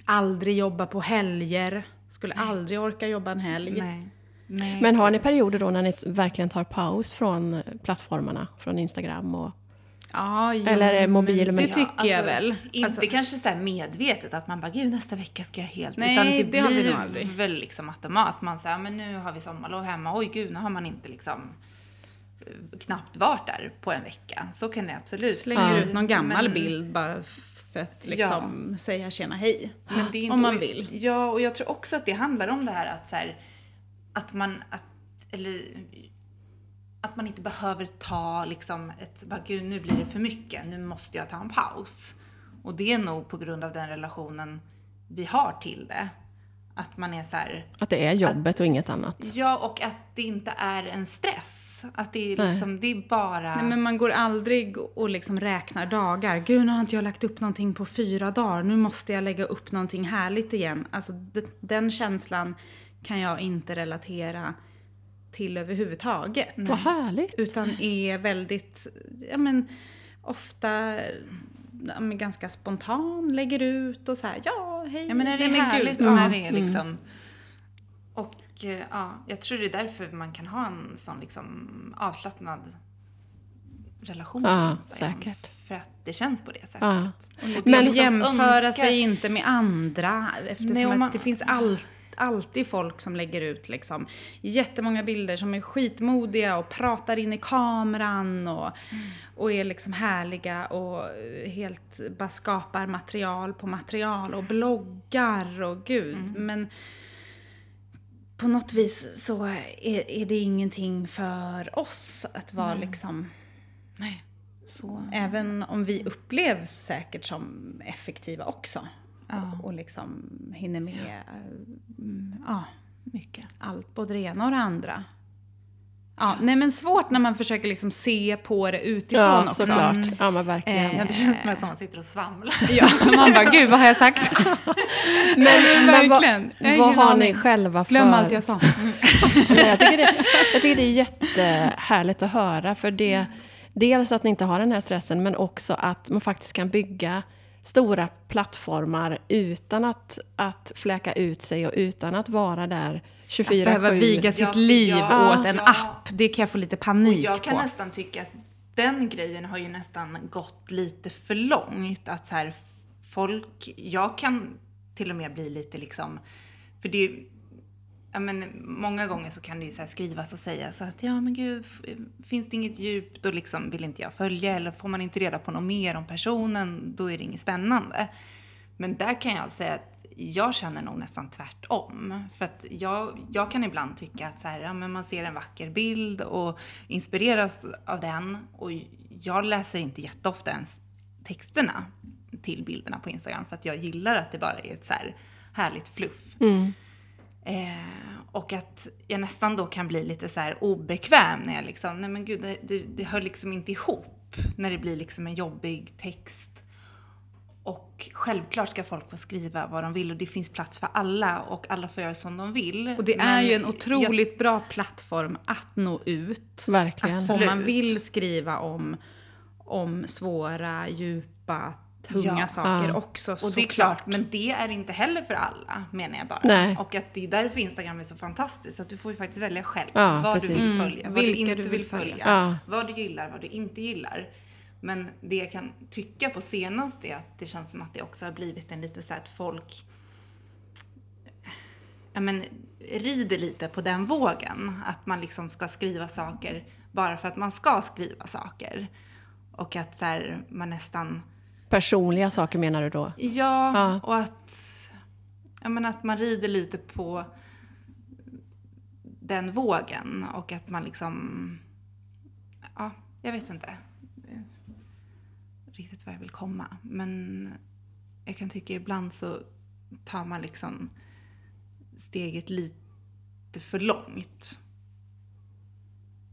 aldrig jobba på helger. Skulle aldrig orka jobba en helg. Nej. Nej. Men har ni perioder då när ni verkligen tar paus från plattformarna, från Instagram och... Ja, jo, Eller mobil Det tycker jag väl. Inte Alltså, kanske så här medvetet att man bara, gud nästa vecka ska jag helt... Nej, utan det, det har vi blir nog aldrig. väl liksom automat. Man säger, men nu har vi sommarlov hemma. Oj gud, nu har man inte liksom knappt varit där på en vecka. Så kan det absolut slänger Ja. ut någon gammal Men- bild bara för att liksom säga tjena hej. Men det är inte, Om man vill. Ja, och jag tror också att det handlar om det här att så här, att man, att, eller, att man inte behöver ta liksom ett, bara gud nu blir det för mycket, nu måste jag ta en paus. Och det är nog på grund av den relationen vi har till det. Att man är så här, Att det är jobbet och inget annat. ja och att det inte är en stress. Att det är Nej. liksom, det är bara... Nej, men man går aldrig och liksom räknar dagar. Gud, nu har inte jag lagt upp någonting på fyra dagar. Nu måste jag lägga upp någonting härligt igen. Alltså den känslan kan jag inte relatera till överhuvudtaget. Vad härligt! Utan är väldigt, ja men ofta ganska spontan, lägger ut och så här, ja hej. Ja men är det nej, men härligt Ja. när det är liksom... Och eh, ja, jag tror det är därför man kan ha en sån liksom avslappnad relation. Ja, Instagram. säkert. För att det känns på det sättet. Ja. Men liksom jämföra önskar- sig inte med andra eftersom Nej, och att man- det finns all, alltid folk som lägger ut liksom jättemånga bilder som är skitmodiga och pratar in i kameran och, Mm. och är liksom härliga och helt bara skapar material på material och bloggar och gud. Mm. Men på något vis så är, är det ingenting för oss att vara Nej. liksom Nej. Så. Även om vi upplevs säkert som effektiva också. Ja. och, liksom hinner med mm, ja, Mycket. allt, både det ena och det andra. Ja, nej men svårt när man försöker liksom se på det utifrån Ja, också. såklart. Mm. Ja, men verkligen. Eh, Ja, det känns som att man sitter och svamlar. Ja, man bara gud vad har jag sagt? Men, men verkligen. Vad, vad har ni själva för... Glöm allt jag sa. Nej, jag, tycker det, jag tycker det är jättehärligt att höra. För det, dels att ni inte har den här stressen, men också att man faktiskt kan bygga stora plattformar utan att, att fläka ut sig och utan att vara där 24-7. Att behöva viga sitt Ja, liv ja, åt en ja. app, det kan jag få lite Och panik jag kan på. nästan tycka att den grejen har ju nästan gått lite för långt. Att så här, folk, jag kan till och med bli lite liksom, för det Ja, men många gånger så kan det ju så här skrivas och sägas att ja men gud, finns det inget djup då liksom vill inte jag följa eller får man inte reda på något mer om personen då är det inget spännande. Men där kan jag säga att jag känner nog nästan tvärtom. För att jag, jag kan ibland tycka att så här, ja, men man ser en vacker bild och inspireras av den. Och jag läser inte jätteofta ens texterna till bilderna på Instagram för att jag gillar att det bara är ett så här härligt fluff. Mm. Eh, och att jag nästan då kan bli lite så här obekväm när jag liksom, nej men gud, det, det, det hör liksom inte ihop när det blir liksom en jobbig text. Och självklart ska folk få skriva vad de vill och det finns plats för alla och alla får göra som de vill. Och det är ju en jag- otroligt bra plattform att nå ut. Verkligen. Absolut. Om man vill skriva om, om svåra, djupa, tunga Ja. saker Ja. också Och det är klart, men det är inte heller för alla menar jag bara. Nej. Och att det är därför Instagram är så fantastiskt. Att du får ju faktiskt välja själv Ja, vad precis. du vill Mm, följa, vad du inte du vill följa. följa. Ja. Vad du gillar, vad du inte gillar. Men det jag kan tycka på senast är att det känns som att det också har blivit en lite så här att folk ja, men, rider lite på den vågen. Att man liksom ska skriva saker bara för att man ska skriva saker. Och att så här, man nästan Personliga saker menar du då? Ja, Ja. och att, ja, men att man rider lite på den vågen och att man liksom, ja, jag vet inte riktigt var jag vill komma. Men jag kan tycka ibland så tar man liksom steget lite för långt.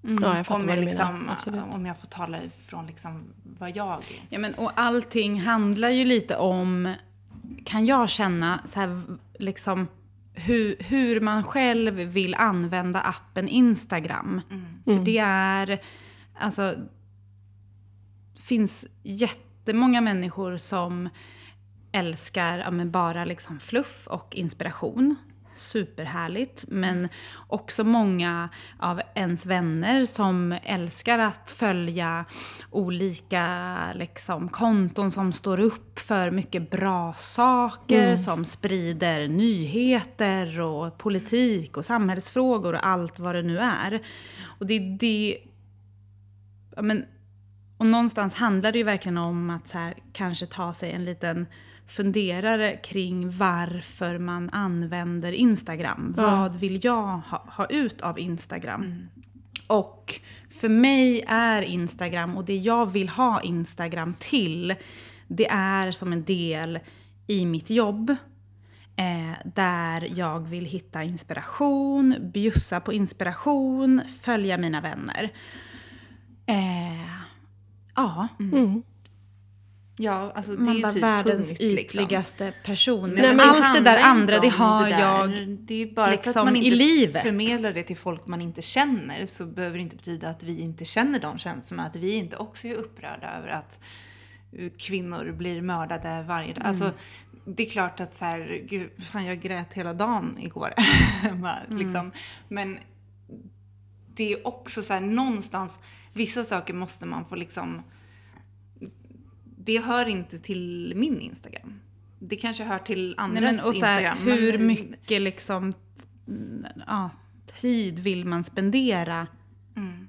Mm. Ja, jag fattar Om vad jag, du liksom, om jag får tala ifrån liksom vad jag Ja, men, och allting handlar ju lite om, kan jag känna, så här, liksom, hur, hur man själv vill använda appen Instagram. mm. För det är, alltså, finns jättemånga människor som älskar ja, men bara liksom fluff och inspiration. Superhärligt. Men också många av ens vänner som älskar att följa olika liksom, konton som står upp för mycket bra saker, som sprider nyheter och politik och samhällsfrågor och allt vad det nu är. Och det är det men, och någonstans handlar det ju verkligen om att så här, kanske ta sig en liten funderare kring varför man använder Instagram. Ja. Vad vill jag ha, ha ut av Instagram? Och för mig är Instagram och det jag vill ha Instagram till, det är som en del i mitt jobb. Eh, där jag vill hitta inspiration, bjussa på inspiration, följa mina vänner. Eh, ja, Mm. Ja, alltså det är man ju bara typ världens punkt, liksom. ytligaste person. Nej, men allt det där andra, det har det jag Det är bara för liksom att man inte i livet. förmedlar det till folk man inte känner så behöver det inte betyda att vi inte känner de känslorna. Att vi inte också är upprörda över att eh, kvinnor blir mördade varje dag. Alltså, det är klart att så här, gud, fan jag grät hela dagen igår. Bara, liksom. Men det är också så här någonstans, vissa saker måste man få liksom det hör inte till min Instagram. Det kanske hör till andras Nej, men, och så här, Instagram. hur men- mycket liksom, mm, ja, tid vill man spendera Mm,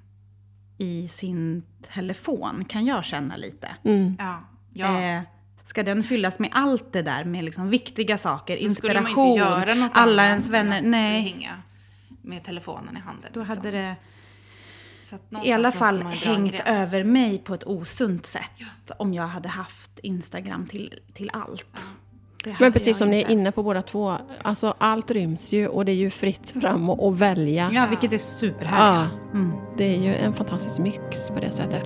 i sin telefon? Kan jag känna lite. Mm. ja, ja. Eh, ska den fyllas med allt det där med liksom viktiga saker, inspiration, inte göra något alla ens än vänner? Nej, hänga med telefonen i handen. då liksom. hade det i alla fall hängt över mig på ett osunt sätt om jag hade haft Instagram till, till allt. här Men precis som ni är inne på båda två, alltså allt ryms ju och det är ju fritt fram att att välja. Ja, vilket är superhärligt. Mm. Det är ju en fantastisk mix på det sättet.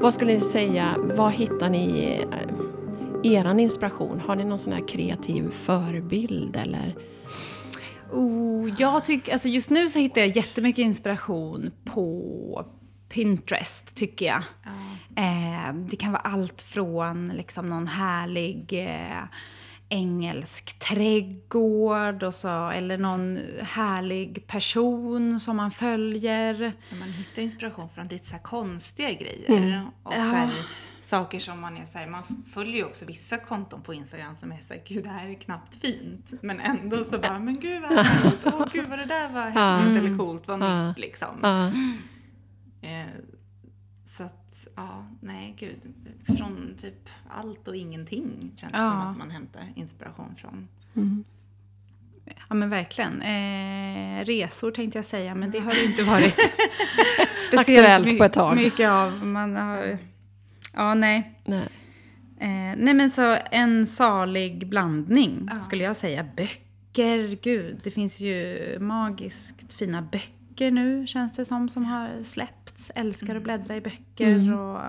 Vad skulle ni säga, var hittar ni eh, eran inspiration? Har ni någon sån här kreativ förebild eller? Oh, jag tycker, alltså just nu så hittar jag jättemycket inspiration på Pinterest, tycker jag. Eh, det kan vara allt från liksom någon härlig eh, engelsk trädgård och så, eller någon härlig person som man följer. Ja, Man hittar inspiration från lite så konstiga grejer. Mm. Och så här, saker som man är så här, man följer ju också vissa konton på Instagram som är så här, gud det här är knappt fint. Men ändå så bara, men gud vad härligt, åh gud vad det där var häftigt Ja. eller coolt, vad Ja. nytt liksom. Eh, så att, ja, nej gud. Från typ allt och ingenting känns det Ja. som att man hämtar inspiration från. mm. Ja men verkligen. Eh, resor tänkte jag säga, men det har det inte varit my- på ett tag. mycket av. Man har, ja, nej. Nej. Eh, nej men så en salig blandning Ja. skulle jag säga. Böcker, gud, det finns ju magiskt fina böcker nu känns det som, som har släppts. Älskar att bläddra i böcker Mm. och...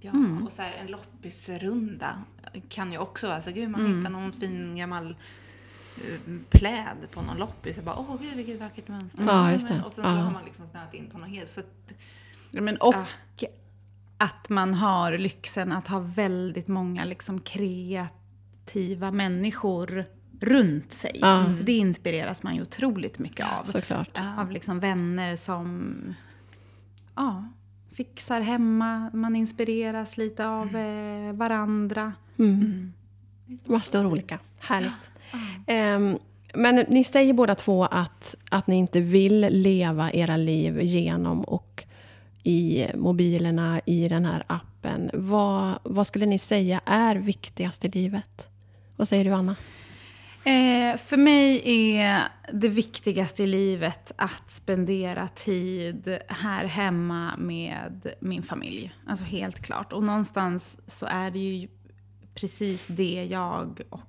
Ja, Mm. och så här en loppisrunda kan ju också vara så gud man Mm. hittar någon fin gammal eh, pläd på någon loppis och bara åh gud vilket vackert mönster. Ja, just det. Och sen så Ja. har man liksom snöat in på något helt så att, Ja, men, och Ja. Att man har lyxen att ha väldigt många liksom kreativa människor runt sig. Ja. För det inspireras man ju otroligt mycket av. Såklart. Av liksom vänner som ja, fixar hemma, man inspireras lite av eh, varandra. Mm. Massor olika. Härligt. Ehm, men ni säger båda två att, att ni inte vill leva era liv genom och i mobilerna, i den här appen. Vad, vad skulle ni säga är viktigast i livet? Vad säger du, Anna? Eh, för mig är det viktigaste i livet att spendera tid här hemma med min familj. Alltså helt klart. Och någonstans så är det ju precis det jag och,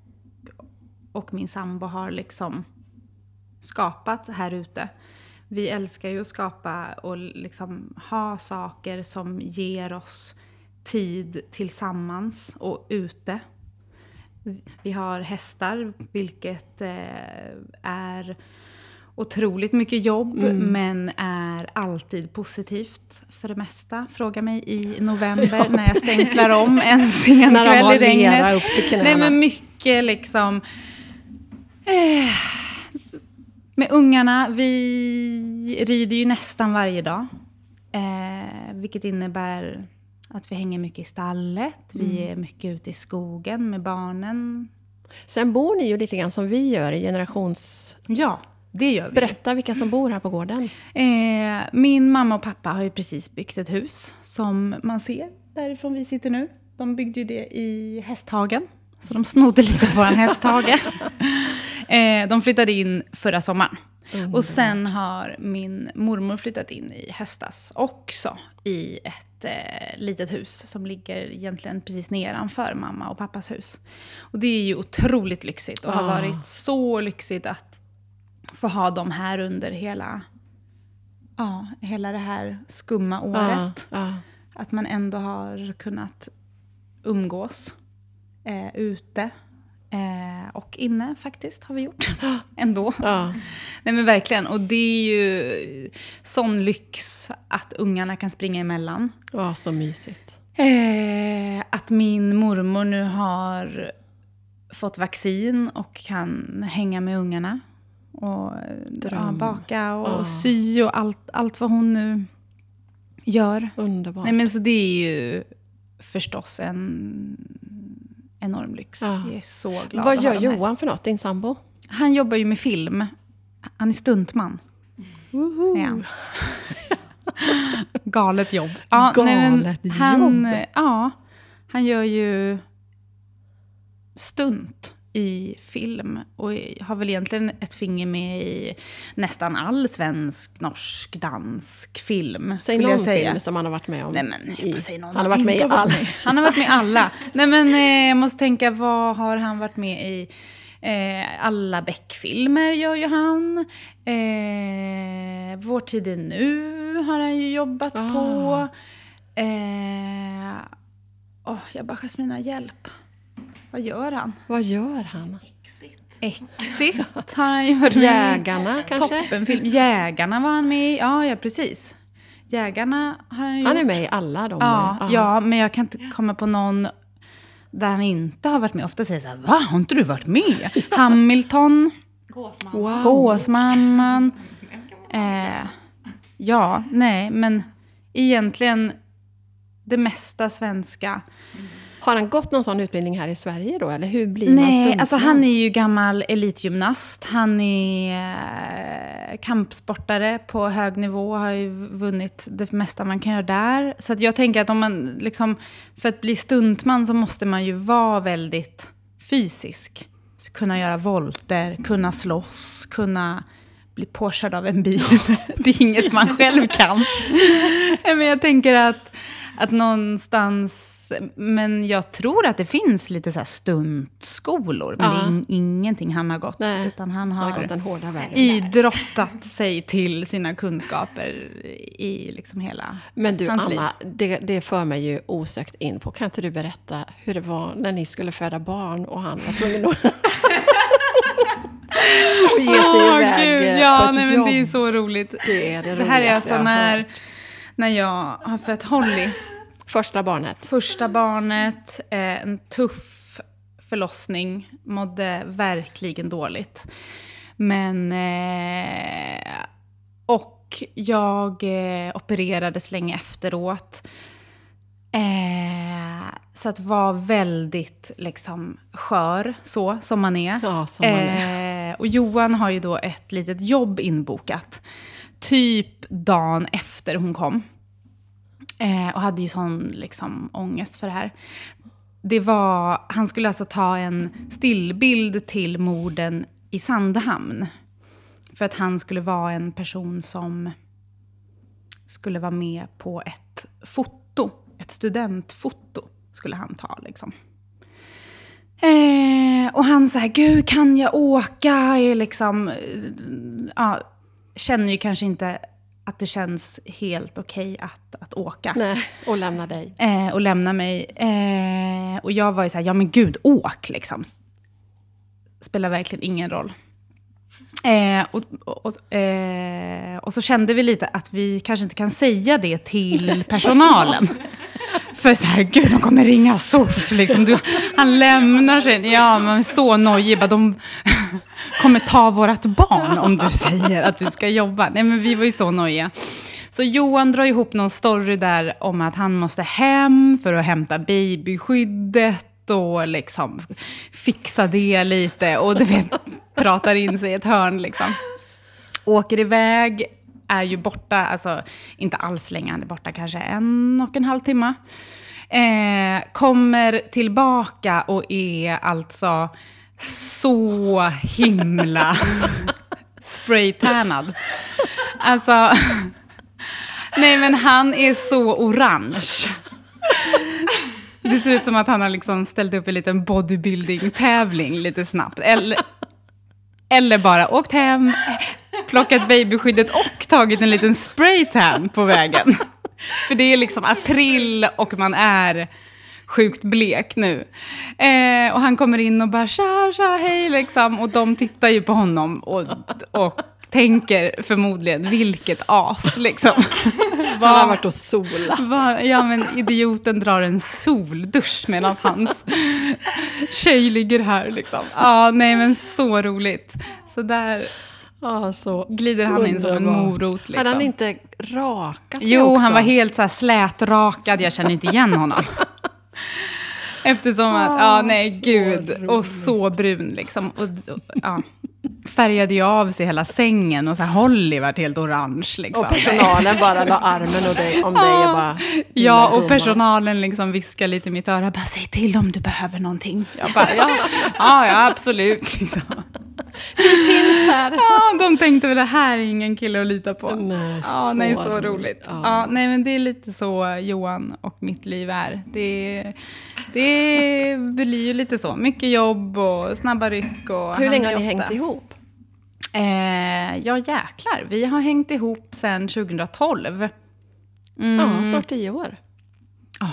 och min sambo har liksom skapat här ute. Vi älskar ju att skapa och liksom ha saker som ger oss tid tillsammans och ute. Vi har hästar, vilket eh, är otroligt mycket jobb, Mm. men är alltid positivt för det mesta. Fråga mig i november Ja, när jag stängslar om en sen kväll i regnet. upp till. Nej men mycket liksom... Eh, med ungarna, vi rider ju nästan varje dag. Eh, vilket innebär att vi hänger mycket i stallet. Vi är mycket ute i skogen med barnen. Sen bor ni ju lite grann som vi gör i generations... Ja, det gör vi. Berätta vilka som bor här på gården. Eh, min mamma och pappa har ju precis byggt ett hus som man ser därifrån vi sitter nu. De byggde ju det i Hästhagen. Så de snodde lite på våran hästhage. Eh, de flyttade in förra sommaren. Och sen har min mormor flyttat in i höstas också i ett eh, litet hus som ligger egentligen precis nedanför mamma och pappas hus. Och det är ju otroligt lyxigt och har Ah. varit så lyxigt att få ha dem här under hela, ja, hela det här skumma året. Ja, ja. Att man ändå har kunnat umgås eh, ute eh, och inne faktiskt har vi gjort. ändå. ja. Nej men verkligen. Och det är ju sån lyx att ungarna kan springa emellan. Ja, så mysigt. Eh, att min mormor nu har fått vaccin och kan hänga med ungarna. Och ja, baka och Ja. sy och allt, allt vad hon nu gör. Underbart. Nej men så det är ju förstås en enorm lyx. Ja. Jag är så glad Vad gör. Johan för något, din sambo? Han jobbar ju med film. Han är stuntman. Är han. Galet jobb. Ja, men Galet han, jobb. Ja, han gör ju stunt i film och har väl egentligen ett finger med i nästan all svensk, norsk, dansk film. Säg någon film som han har varit med om. Nej men, i- säger någon han har varit med i alla. Han har varit med i alla. Nej men eh, jag måste tänka, vad har han varit med i? Eh, alla Beck-filmer gör ju han. Eh, Vår tid är nu har han ju jobbat Ah. på. Eh, åh, jag bara, Jasmina, hjälp. Vad gör han? Vad gör han? Exit har han i. Jägarna kanske? Toppenfilm. Jägarna var han med i. Ja, ja precis. Jägarna har han ju Han är gjort. med i alla de. Ja, ja. ja, men jag kan inte komma på någon där han inte har varit med. Ofta säger jag så här, va? Har inte du varit med? Hamilton, Gåsman. Wow. Gåsmamman. Eh, ja, nej, men egentligen det mesta svenska. Har han gått någon sån utbildning här i Sverige då? Eller hur blir man Nej, alltså han är ju gammal elitgymnast. Han är eh, kampsportare på hög nivå, har ju vunnit det mesta man kan göra där. Så jag tänker att om man liksom, för att bli stuntman så måste man ju vara väldigt fysisk. Kunna göra volter, kunna slåss, kunna bli påkörd av en bil. det är inget man själv kan. Men jag tänker att, att någonstans, men jag tror att det finns lite så här stuntskolor, men det är Ja. in, ingenting han har gått. Nej, utan han Han har har gått den hårda vägen. idrottat sig till sina kunskaper i liksom hela Men du hans liv. Anna, det, det för mig ju osökt in på, kan inte du berätta hur det var när ni skulle föda barn och han var tvungen att och ge sig Åh, iväg Gud, eh, ja, på ett nej, men jobb? det är så roligt. Det är det Det här är alltså har när, när jag har fött Holly. Första barnet. Första barnet, eh, en tuff förlossning, mådde verkligen dåligt. Men... Eh, och jag eh, opererades länge efteråt. Eh, så att var väldigt liksom skör, så som man är. Ja, som man är. Eh, och Johan har ju då ett litet jobb inbokat. Typ dagen efter hon kom. Eh, och hade ju sån liksom ångest för det här. Det var, han skulle alltså ta en stillbild till morden i Sandhamn. För att han skulle vara en person som skulle vara med på ett foto. Ett studentfoto skulle han ta liksom. Eh, och han så här, gud kan jag åka? Jag liksom, eh, ja, känner ju kanske inte att det känns helt okej att, att åka. Nej, och lämna dig. Eh, och lämna mig. Eh, och jag var ju så här, ja men gud, åk liksom. Spelar verkligen ingen roll. Eh, och, och, eh, och så kände vi lite att vi kanske inte kan säga det till personalen. För så här, gud de kommer ringa SOS liksom. Du, han lämnar sig. Ja, man är så nojig. Bara, de kommer ta vårt barn om du säger att du ska jobba. Nej men vi var ju så nojiga. Så Johan drar ihop någon story där om att han måste hem för att hämta babyskyddet och liksom fixa det lite. Och du vet, pratar in sig i ett hörn liksom. Åker iväg, är ju borta, alltså inte alls länge, han är borta kanske en och en halv timme. Eh, kommer tillbaka och är alltså så himla spraytannad. Alltså, nej men han är så orange. Det ser ut som att han har liksom ställt upp en liten bodybuilding-tävling lite snabbt. Eller, eller bara åkt hem, plockat babyskyddet och tagit en liten spraytan på vägen. För det är liksom april och man är sjukt blek nu. Eh, och han kommer in och bara tja, tja, hej liksom. Och de tittar ju på honom och, och tänker förmodligen vilket as liksom. Han har varit och solat. Va, ja men idioten drar en soldusch medan hans tjej ligger här liksom. Ja, nej men så roligt. Så där Ja, så glider han in som en morot liksom. Hade han inte rakat Jo, också? han var helt så här slätrakad, jag känner inte igen honom. Eftersom att, ja Ah, nej gud, och roligt. så brun liksom. Och, och, ja. färgade ju av sig hela sängen och så här Holly vart helt orange. Liksom. Och personalen bara la armen och dig, om dig och bara... Ja, och personalen liksom viskar lite i mitt öra, bara säg till om du behöver någonting. Jag bara, ja, ja, ja absolut. Liksom. Det finns här. Ja, de tänkte väl det här är ingen kille att lita på. Nej, ja, så nej, så roligt. Ja. Ja. nej, men det är lite så Johan och mitt liv är. Det, det blir ju lite så. Mycket jobb och snabba ryck. Och Hur länge har ni ofta- hängt ihop? Eh, ja, jäklar. Vi har hängt ihop sedan 2012. Mm. Ja, snart tio år. Ja.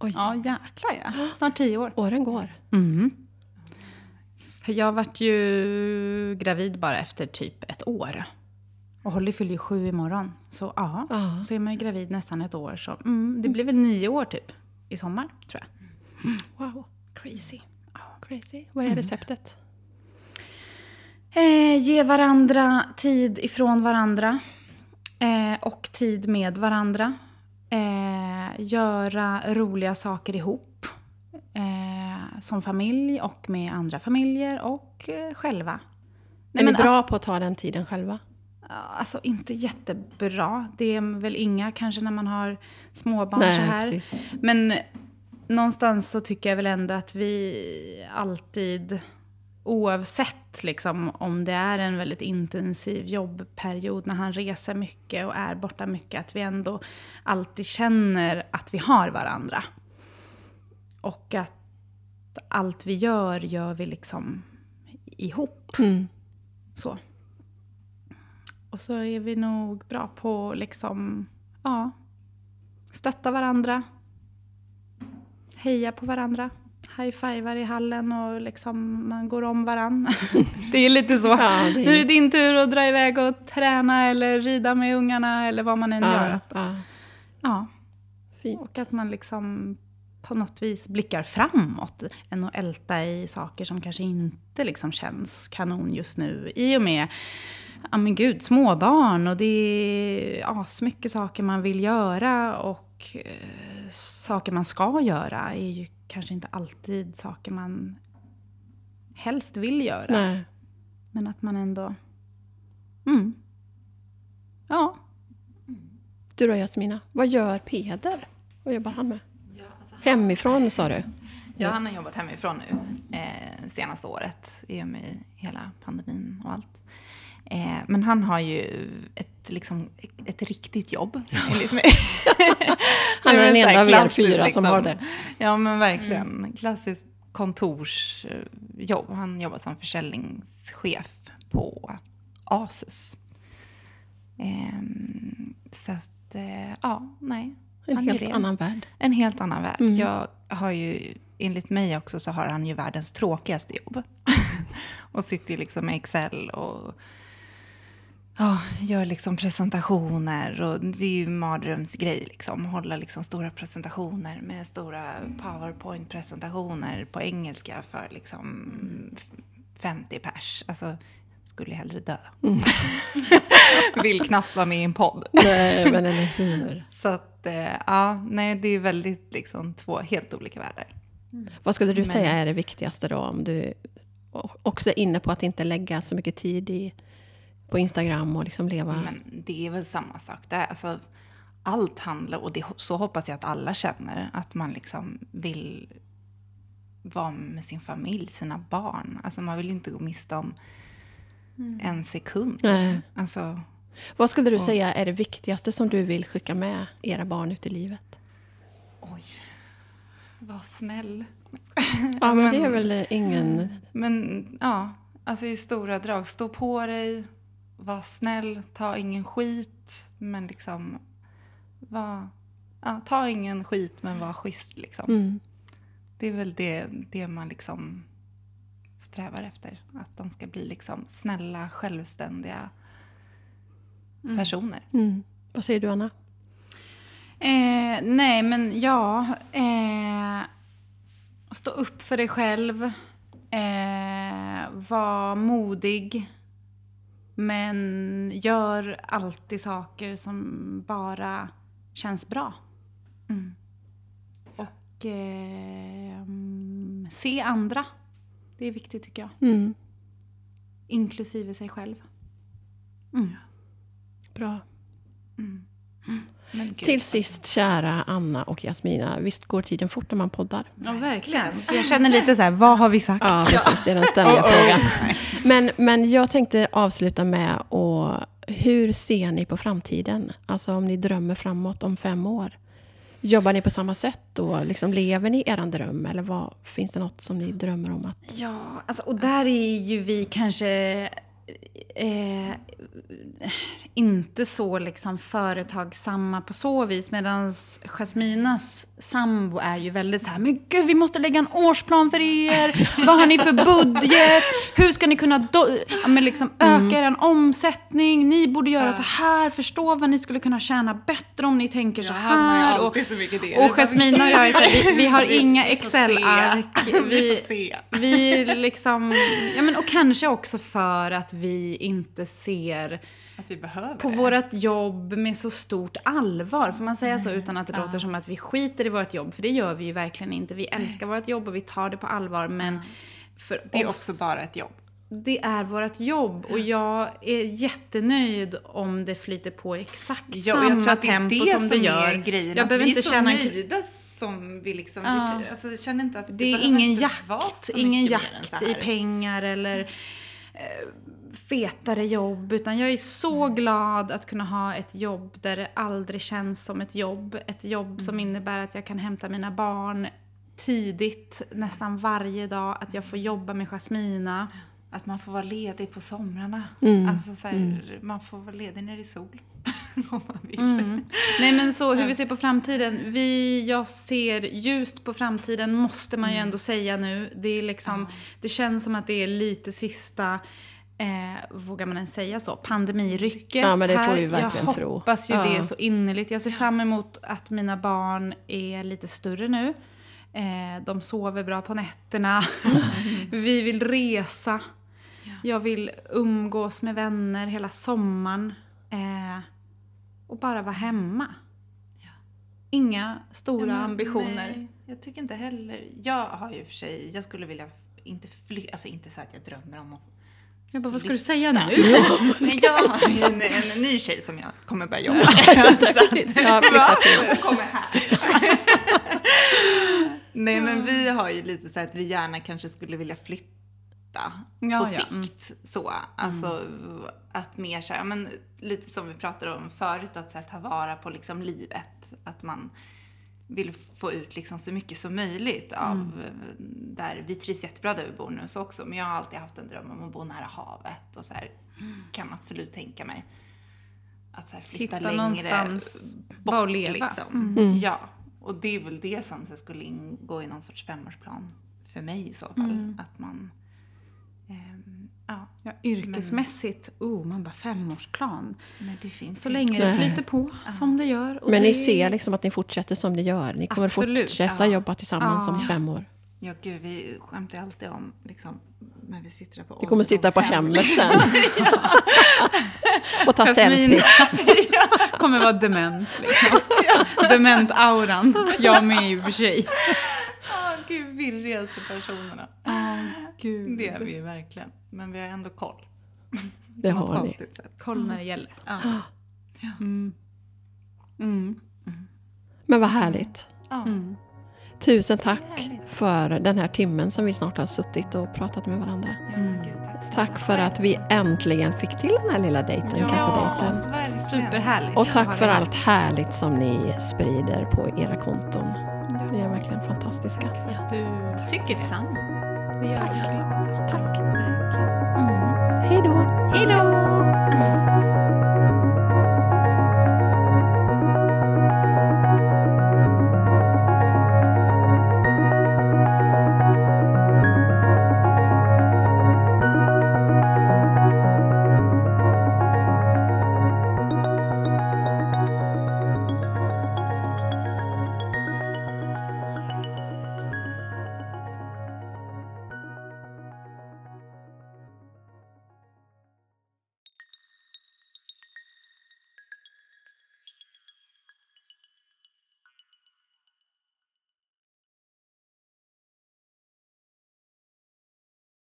Oj, Ja, jäklar ja. Snart tio år. åren går. Mm. För jag vart ju gravid bara efter typ ett år. Och Holly fyller ju sju imorgon. Så ja, Ja. så är man ju gravid nästan ett år. Så mm, det blir väl nio år typ i sommar, tror jag. Wow, Crazy. crazy. Vad är receptet? Eh, ge varandra tid ifrån varandra. Eh, och tid med varandra. Eh, göra roliga saker ihop. Eh, som familj och med andra familjer och eh, själva. är Nej, ni men bra på att ta den tiden själva? Alltså inte jättebra. Det är väl inga kanske när man har småbarn så här. precis. Men någonstans så tycker jag väl ändå att vi alltid, oavsett liksom, om det är en väldigt intensiv jobbperiod när han reser mycket och är borta mycket, att vi ändå alltid känner att vi har varandra. Och att allt vi gör, gör vi liksom ihop. Mm. Så. Och så är vi nog bra på att liksom, ja, stötta varandra. Heja på varandra. High-fivar i hallen och liksom man går om varann. det är lite så. Ja, är nu är det din tur att dra iväg och träna eller rida med ungarna eller vad man än gör. Ja, ja, Ja, fint. och att man liksom på något vis blickar framåt än att älta i saker som kanske inte liksom känns kanon just nu. I och med, ja men gud, småbarn och det är asmycket saker man vill göra och eh, saker man ska göra är ju kanske inte alltid saker man helst vill göra. Nej. Men att man ändå... Mm. Ja. Du då Jasmina, vad gör Peder? Vad jobbar han med? Hemifrån sa du? Ja, han har jobbat hemifrån nu eh, senaste året i och med hela pandemin och allt. Eh, men han har ju ett, liksom, ett riktigt jobb. Liksom, Han är den enda av er fyra som har det. Ja, men verkligen. Klassiskt kontorsjobb. Han jobbar som försäljningschef på Asus. Ehm, så att, eh, ja, nej. En helt det. annan värld. En helt annan värld. Mm. Jag har ju, enligt mig också, så har han ju världens tråkigaste jobb. och sitter ju liksom med Excel och ja, gör liksom presentationer. Och det är ju mardrömsgrej liksom. Hålla liksom stora presentationer med stora powerpoint-presentationer på engelska för liksom 50 pers. Alltså, skulle hellre dö. Mm. Vill knappt vara med i en podd. Nej, men eller hur? Så att, eh, ja, nej, det är väldigt liksom två helt olika världar. Vad skulle du Men- säga är det viktigaste då? Om du också är inne på att inte lägga så mycket tid i, på Instagram och liksom leva... Men det är väl samma sak där. Alltså, allt handlar, och det, så hoppas jag att alla känner, att man liksom vill vara med sin familj, sina barn. Alltså man vill inte gå miste om en sekund. Nej. Alltså, Vad skulle du Och- säga är det viktigaste som du vill skicka med era barn ut i livet? oj, var snäll. Ja, men det är väl ingen... Men ja, alltså i stora drag. Stå på dig, var snäll, ta ingen skit. Men liksom, var, ja, ta ingen skit men var schysst liksom. Mm. Det är väl det, det man liksom strävar efter. Att de ska bli liksom snälla, självständiga personer. Mm. Vad säger du, Anna? Eh, nej, men ja. Eh, stå upp för dig själv. Eh, var modig. Men gör alltid saker som bara känns bra. Mm. Och eh, mm, se andra. Det är viktigt tycker jag. Mm. inklusive sig själv. Mm. Bra. Mm. Till alltså. sist, kära Anna och Jasmina, visst går tiden fort när man poddar? Ja, verkligen. Jag känner lite så här, vad har vi sagt? Ja, precis. Det är den ständiga frågan. Men, men jag tänkte avsluta med och hur ser ni på framtiden? Alltså om ni drömmer framåt om fem år. Jobbar ni på samma sätt då? Liksom, lever ni er dröm? Eller vad, finns det något som ni drömmer om att... Ja, alltså, och där är ju vi kanske eh, inte så liksom företagsamma på så vis. Medan Jasminas sambo är ju väldigt så här, men gud vi måste lägga en årsplan för er. Vad har ni för budget? Hur ska ni kunna ja, men liksom öka er omsättning? Ni borde göra så här. Förstå vad ni skulle kunna tjäna bättre om ni tänker så här. Och, så och Jasmina och jag är så här, vi, vi har inga. Excel-ark. Vi Vi, vi liksom, ja men och kanske också för att vi inte ser vi på det. vårt jobb med så stort allvar. Får man säga så utan att det låter som att vi skiter i vårt jobb? För det gör vi ju verkligen inte. Vi älskar vårt jobb och vi tar det på allvar. Men för Det är oss, också bara ett jobb. det är vårt jobb. Och jag är jättenöjd om det flyter på exakt Ja, samma jag tror att det är tempo det som det gör. är grejen. Jag behöver vi inte är så känna nöjda som vi liksom... Ja. Vi, alltså, känner inte att Det är behöver ingen jakt, ingen jakt i pengar eller eh, fetare jobb. Utan jag är så Mm. glad att kunna ha ett jobb där det aldrig känns som ett jobb. Ett jobb som Mm. innebär att jag kan hämta mina barn tidigt, nästan varje dag. Att jag får jobba med Jasmina. Att man får vara ledig på somrarna. Mm. Alltså så här, man får vara ledig när det är sol. Om man vill. Mm. Nej men så hur vi ser på framtiden. Vi, jag ser ljust på framtiden måste man ju ändå säga nu. Det, är liksom, Mm. Det känns som att det är lite sista, eh, vågar man ens säga så, pandemirycket. Ja, men det får här. vi verkligen jag tro. hoppas ju Ja. det så innerligt. Jag ser fram emot att mina barn är lite större nu. Eh, de sover bra på nätterna. vi vill resa. Jag vill umgås med vänner hela sommaren. Eh, och bara vara hemma. Ja. Inga stora Ja, men ambitioner. Nej, jag tycker inte heller. Jag har ju för sig, jag skulle vilja inte fly, alltså inte så att jag drömmer om att Jag bara, vad ska du säga nu? Men jag har ju en, en ny tjej som jag kommer börja jobba Precis, jag flyttar till. kommer här. Nej men vi har ju lite så att vi gärna kanske skulle vilja flytta Ja, på ja, sikt. mm. Så, alltså att mer så här, men lite som vi pratade om förut, att så här, ta vara på liksom livet. Att man vill få ut liksom så mycket som möjligt av Mm. där vi trivs jättebra där vi bor nu så också. Men jag har alltid haft en dröm om att bo nära havet och så här, Mm. kan absolut tänka mig att så här, flytta Hitta längre någonstans bort bara att leva. liksom. Mm. Ja, och det är väl det som så skulle ingå i någon sorts femårsplan för mig i så fall. Mm. Att man, ehm, ja, Ja, yrkesmässigt, oh, man bara femårsplan. nej det finns Så länge inte. det flyter på som det gör. och Men det ni ser liksom att ni fortsätter som ni gör. Ni kommer Absolut, fortsätta ja. jobba tillsammans Ja. om fem år. Ja gud, vi skämtar alltid om liksom, när vi sitter på Vi kommer sitta på hemmet sen. och ta selfies. kommer vara dement. Liksom. Dement-auran. Jag med i och för sig. Ja, gud, virrigaste personerna. Oh, gud. Det är vi ju verkligen. Men vi har ändå koll. Det har ni. sätt. Koll när det gäller. Ja. Mm. Mm. Men vad härligt. Mm. Tusen tack för den här timmen som vi snart har suttit och pratat med varandra. Gud, tack. För att vi äntligen fick till den här lilla dejten, Ja. kaffedejten. Superhärligt. Och tack för allt härligt som ni sprider på era konton verkligen fantastiska. Tack för att du Tack. tycker det. Samma. Det gör Tack. Tack. Mm. Hej då. Hej då. Mm.